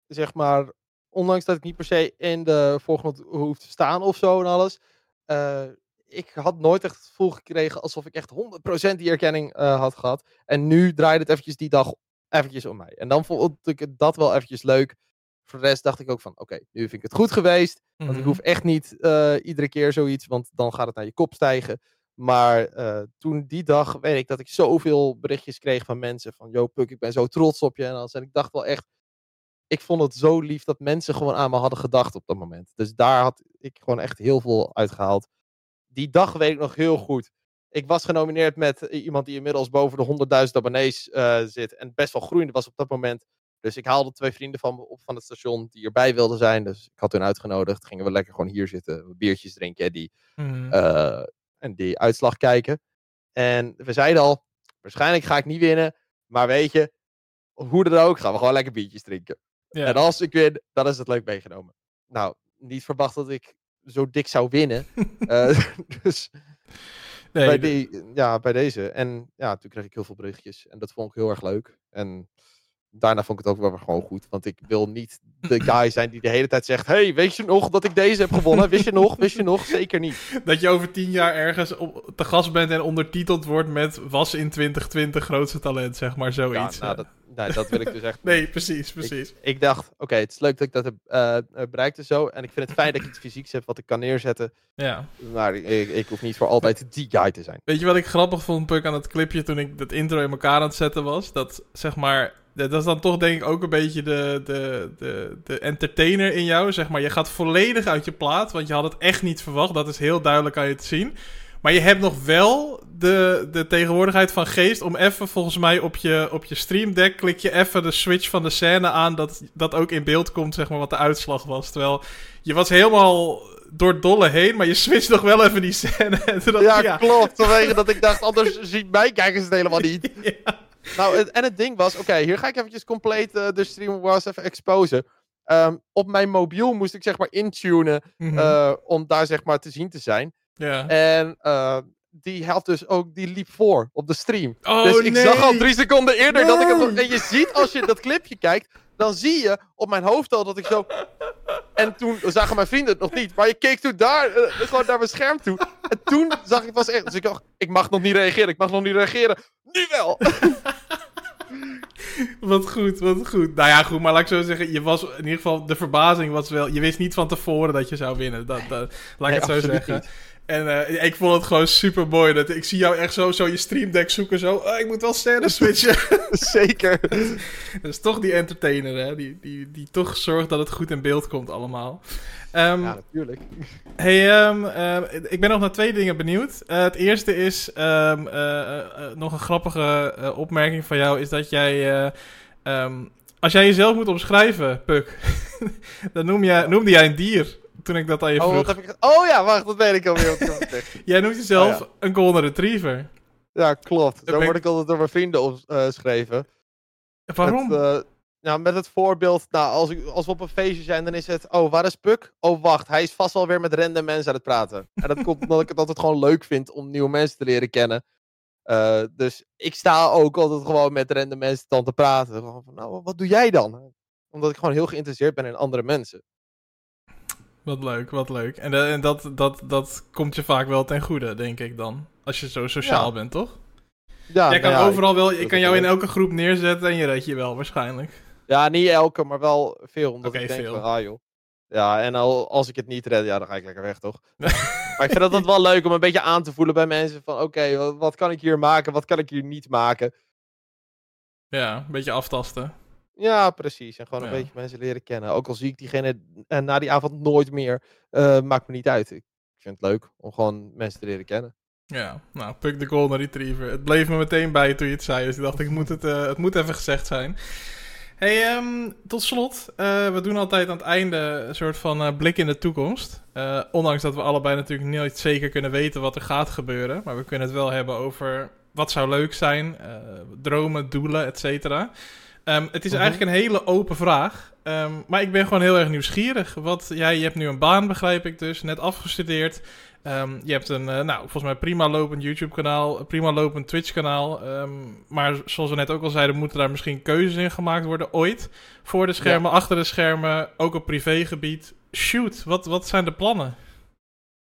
zeg maar, ondanks dat ik niet per se in de voorgrond hoef te staan of zo en alles, eh, ik had nooit echt het gevoel gekregen alsof ik echt 100% die erkenning eh, had gehad. En nu draaide het eventjes die dag eventjes om mij. En dan vond ik dat wel eventjes leuk. Voor de rest dacht ik ook van, oké, nu vind ik het goed geweest. Want ik Mhm. hoef echt niet eh, iedere keer zoiets, want dan gaat het naar je kop stijgen. Maar toen die dag weet ik dat ik zoveel berichtjes kreeg van mensen van, yo Puk, ik ben zo trots op je en alles. En ik dacht wel echt, ik vond het zo lief dat mensen gewoon aan me hadden gedacht op dat moment. Dus daar had ik gewoon echt heel veel uitgehaald. Die dag weet ik nog heel goed. Ik was genomineerd met eh, iemand die inmiddels boven de 100.000 abonnees eh, zit en best wel groeiende was op dat moment. Dus ik haalde twee vrienden van me op van het station die erbij wilden zijn. Dus ik had hun uitgenodigd. Gingen we lekker gewoon hier zitten, biertjes drinken en die, Mhm. eh, en die uitslag kijken. En we zeiden al, waarschijnlijk ga ik niet winnen. Maar weet je, hoe dan ook, gaan we gewoon lekker biertjes drinken. Ja. En als ik win, dan is het leuk meegenomen. Nou, niet verwacht dat ik zo dik zou winnen. Eh, dus nee, bij, die, ja, bij deze. En ja, toen kreeg ik heel veel berichtjes. En dat vond ik heel erg leuk. En daarna vond ik het ook wel gewoon goed. Want ik wil niet de guy zijn die de hele tijd zegt... hey, weet je nog dat ik deze heb gewonnen? Wist je nog? Wist je nog? Zeker niet. dat je over tien jaar ergens op, te gast bent en ondertiteld wordt met was in 2020 grootste talent, zeg maar, Ja, zoiets. nou, dat, nee, dat wil ik dus echt Nee, precies, precies. Ik dacht, oké, het is leuk dat ik dat heb eh, eh, bereikt en zo. En ik vind het fijn dat ik iets fysieks heb wat ik kan neerzetten. Ja. Maar ik, ik hoef niet voor altijd die guy te zijn. Weet je wat ik grappig vond, Puk, aan het clipje toen ik dat intro in elkaar aan het zetten was? Dat, zeg maar, dat is dan toch denk ik ook een beetje de, de, de, de entertainer in jou, zeg maar. Je gaat volledig uit je plaat, want je had het echt niet verwacht. Dat is heel duidelijk aan je te zien. Maar je hebt nog wel de, de tegenwoordigheid van geest om even, volgens mij, op je, op je stream deck klik je even de switch van de scène aan, dat, dat ook in beeld komt, zeg maar, wat de uitslag was. Terwijl je was helemaal door dolle heen, maar je switcht nog wel even die scène. Dacht ja, klopt. Vanwege dat ik dacht, anders zien mijn kijkers het helemaal niet. ja. Nou, het- en het ding was, oké, hier ga ik eventjes compleet eh, de stream was even exposen. Ehm, op mijn mobiel moest ik zeg maar intunen Mhm. eh, om daar zeg maar te zien te zijn. ja. En eh, die had dus ook, die liep voor op de stream. Oh, dus ik nee. zag al drie seconden eerder dat ik het... En je ziet als je dat clipje kijkt, dan zie je op mijn hoofd al dat ik zo... En toen zagen mijn vrienden het nog niet. Maar je keek toen daar, eh, gewoon naar mijn scherm toe. En toen zag ik pas echt... Dus ik dacht, ik mag nog niet reageren, ik mag nog niet reageren. Nu wel! Wat goed, wat goed. Nou ja, goed, maar laat ik zo zeggen, je was in ieder geval, de verbazing was wel, je wist niet van tevoren dat je zou winnen. Dat, dat, laat ik Nee, het zo zeggen. niet. En eh, ik vond het gewoon super mooi. Dat, ik zie jou echt zo, zo je stream deck zoeken, zo, "Ah, ik moet wel scènes switchen. Zeker. dat is toch die entertainer, hè, die, die, die toch zorgt dat het goed in beeld komt allemaal. Ehm, Ja, natuurlijk. Hey, ehm, eh, ik ben nog naar twee dingen benieuwd. Eh, het eerste is ehm, eh, eh, eh, nog een grappige opmerking van jou, is dat jij, als jij jezelf moet omschrijven, Puk, dan noem jij, noemde jij een dier toen ik dat aan je Oh, wat heb ik... oh ja, wacht, dat weet ik alweer. Jij noemt jezelf Oh, een golden retriever. Ja, klopt. Zo ik- word ik altijd door mijn vrienden opgeschreven. Waarom? Met, eh, nou, met het voorbeeld, nou, als, ik, als we op een feestje zijn, dan is het, oh, waar is Puk? Oh, wacht, hij is vast wel weer met random mensen aan het praten. En dat komt omdat ik het altijd gewoon leuk vind om nieuwe mensen te leren kennen. Eh, dus ik sta ook altijd gewoon met random mensen dan te praten. Gewoon van, nou, wat doe jij dan? Omdat ik gewoon heel geïnteresseerd ben in andere mensen. Wat leuk, wat leuk. En, eh, en dat, dat, dat komt je vaak wel ten goede, denk ik dan. Als je zo sociaal Ja. bent, toch? Ja, Jij kan nou ja, overal wel, ik kan jou in elke groep neerzetten en je redt je wel waarschijnlijk. Ja, niet elke, maar wel veel. Omdat Oké, ik denk veel. van, ah joh. Ja, en al, als ik het niet red, ja, dan ga ik lekker weg, toch? maar ik vind dat wel leuk om een beetje aan te voelen bij mensen. Van, oké, wat, wat kan ik hier maken? Wat kan ik hier niet maken? Ja, een beetje aftasten. Ja, precies. En gewoon een Ja. beetje mensen leren kennen. Ook al zie ik diegene eh, na die avond nooit meer, eh, maakt me niet uit. Ik vind het leuk om gewoon mensen te leren kennen. Ja, nou, Puck de Golden Retriever. Het bleef me meteen bij toen je het zei, dus ik dacht, ik moet het, eh, het moet even gezegd zijn. Hey, ehm, tot slot, we doen altijd aan het einde een soort van blik in de toekomst. Ondanks dat we allebei natuurlijk nooit zeker kunnen weten wat er gaat gebeuren. Maar we kunnen het wel hebben over wat zou leuk zijn, dromen, doelen, et cetera. Ehm, het is Mhm. eigenlijk een hele open vraag. Ehm, maar ik ben gewoon heel erg nieuwsgierig. Wat, jij, je hebt nu een baan, begrijp ik dus, net afgestudeerd. Ehm, je hebt een, eh, nou, volgens mij prima lopend YouTube-kanaal, prima lopend Twitch-kanaal. Maar zoals we net ook al zeiden, moeten daar misschien keuzes in gemaakt worden ooit. Voor de schermen, achter de schermen, ook op privégebied. Shoot, wat, wat zijn de plannen?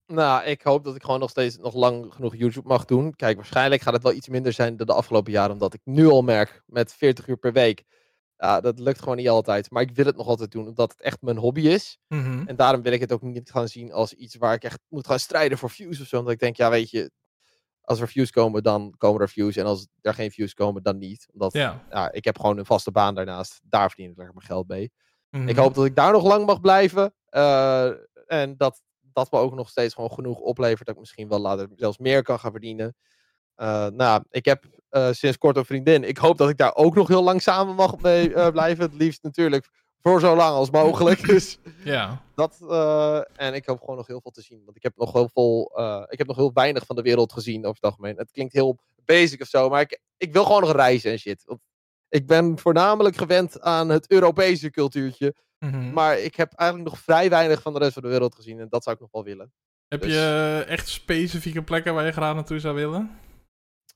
Nou, ik hoop dat ik gewoon nog steeds nog lang genoeg YouTube mag doen. Kijk, waarschijnlijk gaat het wel iets minder zijn dan de afgelopen jaren. Omdat ik nu al merk, met 40 uur per week. Ja, dat lukt gewoon niet altijd. Maar ik wil het nog altijd doen, omdat het echt mijn hobby is. Mhm. En daarom wil ik het ook niet gaan zien als iets waar ik echt moet gaan strijden voor views of zo. Omdat ik denk, ja, weet je, als er views komen, dan komen er views. En als er geen views komen, dan niet. Omdat Ja. ja, ik heb gewoon een vaste baan daarnaast. Daar verdien ik lekker mijn geld mee. Mhm. Ik hoop dat ik daar nog lang mag blijven. eh, en dat dat me ook nog steeds gewoon genoeg oplevert. Dat ik misschien wel later zelfs meer kan gaan verdienen. Eh, nou, ik heb eh, sinds kort een vriendin. Ik hoop dat ik daar ook nog heel lang samen mag mee eh, blijven. Het liefst natuurlijk voor zo lang als mogelijk. Dus Ja. dat, en ik hoop gewoon nog heel veel te zien. Want ik heb nog heel veel, ik heb nog heel weinig van de wereld gezien over het algemeen. Het klinkt heel basic of zo, maar ik, ik wil gewoon nog reizen en shit. Want ik ben voornamelijk gewend aan het Europese cultuurtje. Mhm. Maar ik heb eigenlijk nog vrij weinig van de rest van de wereld gezien. En dat zou ik nog wel willen. Heb dus- je echt specifieke plekken waar je graag naartoe zou willen?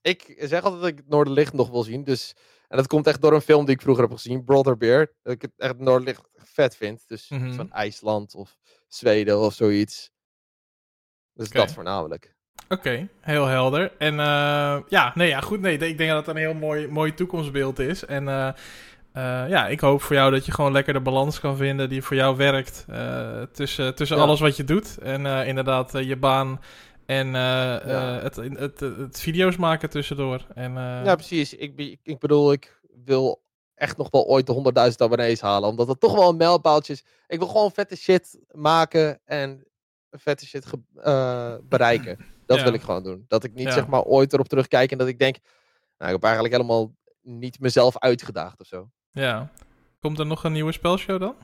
Ik zeg altijd dat ik het Noorderlicht nog wil zien. Dus, en dat komt echt door een film die ik vroeger heb gezien. Brother Bear. Dat ik het echt Noorderlicht vet vind. Dus iets van IJsland of Zweden of zoiets. Dus dat voornamelijk. Oké, heel helder. En eh, ja, nee, ja, goed. Nee, ik denk dat het een heel mooi, mooi toekomstbeeld is. En eh, eh, ja, ik hoop voor jou dat je gewoon lekker de balans kan vinden die voor jou werkt. tussen tussen Ja. alles wat je doet. En inderdaad, je baan en Ja. het, het, het, het video's maken tussendoor. En, Ja, precies. Ik, ik bedoel, ik wil echt nog wel ooit de 100.000 abonnees halen. Omdat het toch wel een mijlpaaltje is. Ik wil gewoon vette shit maken en vette shit bereiken. Dat Ja. wil ik gewoon doen. Dat ik niet Ja. zeg maar ooit erop terugkijk en dat ik denk... Nou, ik heb eigenlijk helemaal niet mezelf uitgedaagd of zo. ja. Komt er nog een nieuwe spelshow dan?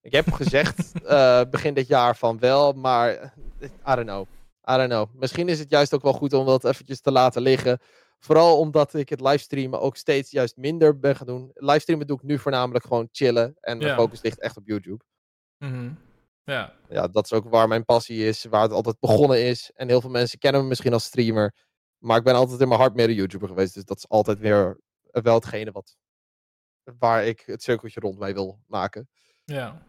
Ik heb gezegd eh, begin dit jaar van wel, maar eh, I don't know. I don't know. Misschien is het juist ook wel goed om dat eventjes te laten liggen. Vooral omdat ik het livestreamen ook steeds juist minder ben gaan doen. Livestreamen doe ik nu voornamelijk gewoon chillen. En mijn Ja. focus ligt echt op YouTube. Mhm. Ja. Ja, dat is ook waar mijn passie is, waar het altijd begonnen is. En heel veel mensen kennen me misschien als streamer. Maar ik ben altijd in mijn hart meer een YouTuber geweest. Dus dat is altijd weer wel hetgene wat, waar ik het cirkeltje rond mee wil maken. Ja.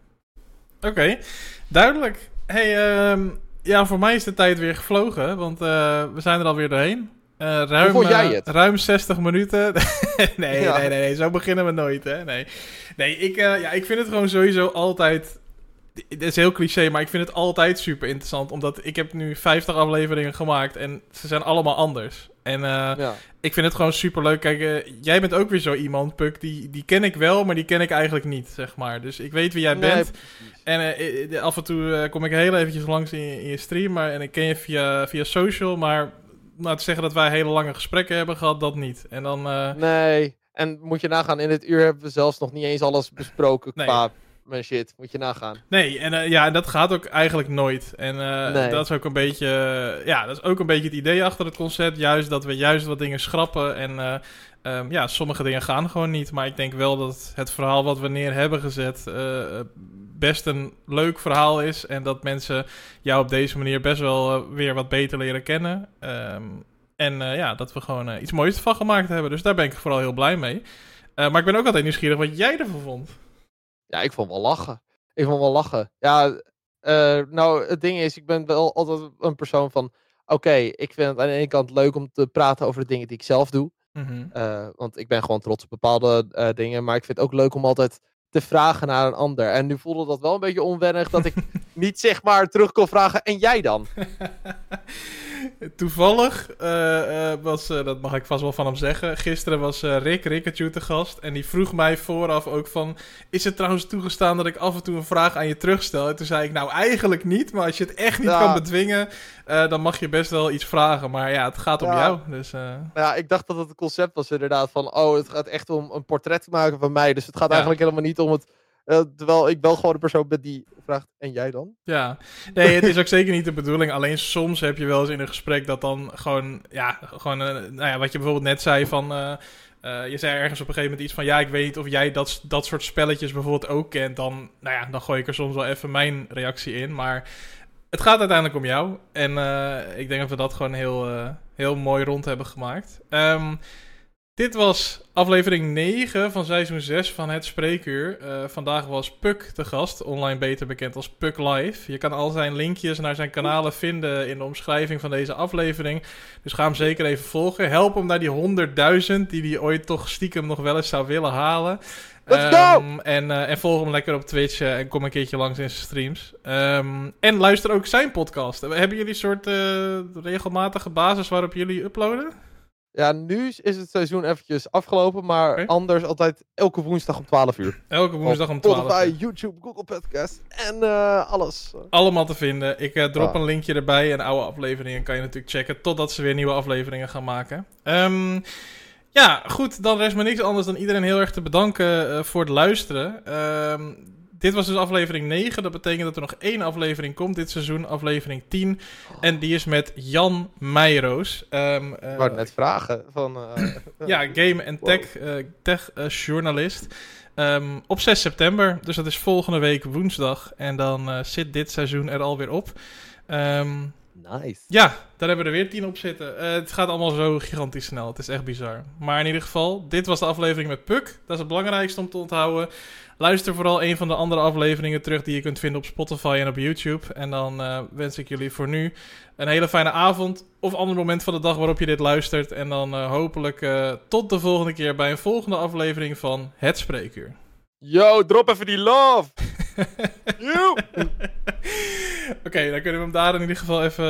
Oké, duidelijk. Hey, ehm, ja, voor mij is de tijd weer gevlogen, want eh, we zijn er alweer doorheen. Uh, ruim, jij eh, het? ruim 60 minuten. nee, Ja. nee, nee, nee, zo beginnen we nooit, hè? Nee, nee ik, eh, ja, ik vind het gewoon sowieso altijd... Het is heel cliché, maar ik vind het altijd super interessant. Omdat ik heb nu 50 afleveringen gemaakt en ze zijn allemaal anders. En eh, Ja. ik vind het gewoon super leuk. Kijk, eh, jij bent ook weer zo iemand, Puk. Die, die ken ik wel, maar die ken ik eigenlijk niet, zeg maar. Dus ik weet wie jij Nee, bent. En eh, af en toe kom ik heel eventjes langs in, in je stream. Maar, en ik ken je via, via social. Maar nou, te zeggen dat wij hele lange gesprekken hebben gehad, dat niet. En dan... Nee, en moet je nagaan, in het uur hebben we zelfs nog niet eens alles besproken Nee. qua mijn shit. Moet je nagaan. Nee, en eh, ja, en dat gaat ook eigenlijk nooit. En eh, Nee. dat is ook een beetje, eh, ja, dat is ook een beetje het idee achter het concept. Juist dat we juist wat dingen schrappen. En eh, ehm, ja, sommige dingen gaan gewoon niet. Maar ik denk wel dat het verhaal wat we neer hebben gezet best een leuk verhaal is. En dat mensen jou op deze manier best wel weer wat beter leren kennen. Ehm, en ja, dat we gewoon iets moois van gemaakt hebben. Dus daar ben ik vooral heel blij mee. Maar ik ben ook altijd nieuwsgierig wat jij ervan vond. Ja, ik vond wel lachen. Ik vond wel lachen. Ja, eh, nou, het ding is, ik ben wel altijd een persoon van... Oké, ik vind het aan de ene kant leuk om te praten over de dingen die ik zelf doe. Mhm. Eh, want ik ben gewoon trots op bepaalde eh, dingen. Maar ik vind het ook leuk om altijd te vragen naar een ander. En nu voelde dat wel een beetje onwennig dat ik niet zeg maar terug kon vragen. En jij dan? Toevallig eh, eh, was, eh, dat mag ik vast wel van hem zeggen. Gisteren was Rick Rickertje te gast. En die vroeg mij vooraf ook van: Is het trouwens toegestaan dat ik af en toe een vraag aan je terugstel? En toen zei ik: Nou, eigenlijk niet. Maar als je het echt niet Ja. kan bedwingen, dan mag je best wel iets vragen. Maar ja, het gaat om Ja. jou. Dus ja, ik dacht dat het concept was inderdaad van... Oh, het gaat echt om een portret maken van mij. Dus het gaat Ja. eigenlijk helemaal niet om het... eh, terwijl ik wel gewoon de persoon ben die vraagt... En jij dan? ja. Nee, het is ook zeker niet de bedoeling. Alleen soms heb je wel eens in een gesprek dat dan gewoon, ja, gewoon, eh, nou ja, wat je bijvoorbeeld net zei van. eh, je zei ergens op een gegeven moment iets van: ja, ik weet niet of jij dat, dat soort spelletjes bijvoorbeeld ook kent. Dan, nou ja, dan gooi ik er soms wel even mijn reactie in. Maar het gaat uiteindelijk om jou. En ik denk dat we dat gewoon heel, heel mooi rond hebben gemaakt. Ehm, dit was aflevering 9 van seizoen 6 van Het Spreekuur. Eh, vandaag was Puk te gast, online beter bekend als Puk Live. Je kan al zijn linkjes naar zijn kanalen vinden in de omschrijving van deze aflevering. Dus ga hem zeker even volgen. Help hem naar die 100.000 die hij ooit toch stiekem nog wel eens zou willen halen. Let's go! Ehm, en, eh, en volg hem lekker op Twitch eh, en kom een keertje langs in zijn streams. Ehm, en luister ook zijn podcast. Hebben jullie een soort regelmatige basis waarop jullie uploaden? Ja, nu is het seizoen eventjes afgelopen. Maar anders altijd elke woensdag om 12 uur. Elke woensdag om Op 12 Spotify, uur. YouTube, Google Podcast en eh, alles. Allemaal te vinden. Ik eh, drop Ja. een linkje erbij. En oude afleveringen kan je natuurlijk checken. Totdat ze weer nieuwe afleveringen gaan maken. Ehm, ja, goed. Dan rest me niks anders dan iedereen heel erg te bedanken eh, voor het luisteren. Ehm, dit was dus aflevering 9. Dat betekent dat er nog één aflevering komt dit seizoen. Aflevering 10. En die is met Jan Meijroos. Ehm, eh, Ik wou het net vragen. Van, eh, ja, game- en tech, eh, tech eh, journalist. Ehm, op 6 september, dus dat is volgende week woensdag. En dan eh, zit dit seizoen er alweer op. Ehm, Nice. ja, daar hebben we er weer 10 op zitten. Eh, het gaat allemaal zo gigantisch snel. Het is echt bizar. Maar in ieder geval, dit was de aflevering met Puk. Dat is het belangrijkste om te onthouden. Luister vooral een van de andere afleveringen terug die je kunt vinden op Spotify en op YouTube. En dan eh, wens ik jullie voor nu een hele fijne avond of ander moment van de dag waarop je dit luistert. En dan eh, hopelijk eh, tot de volgende keer bij een volgende aflevering van Het Spreekuur. Yo, drop even die love! Oké, dan kunnen we hem daar in ieder geval even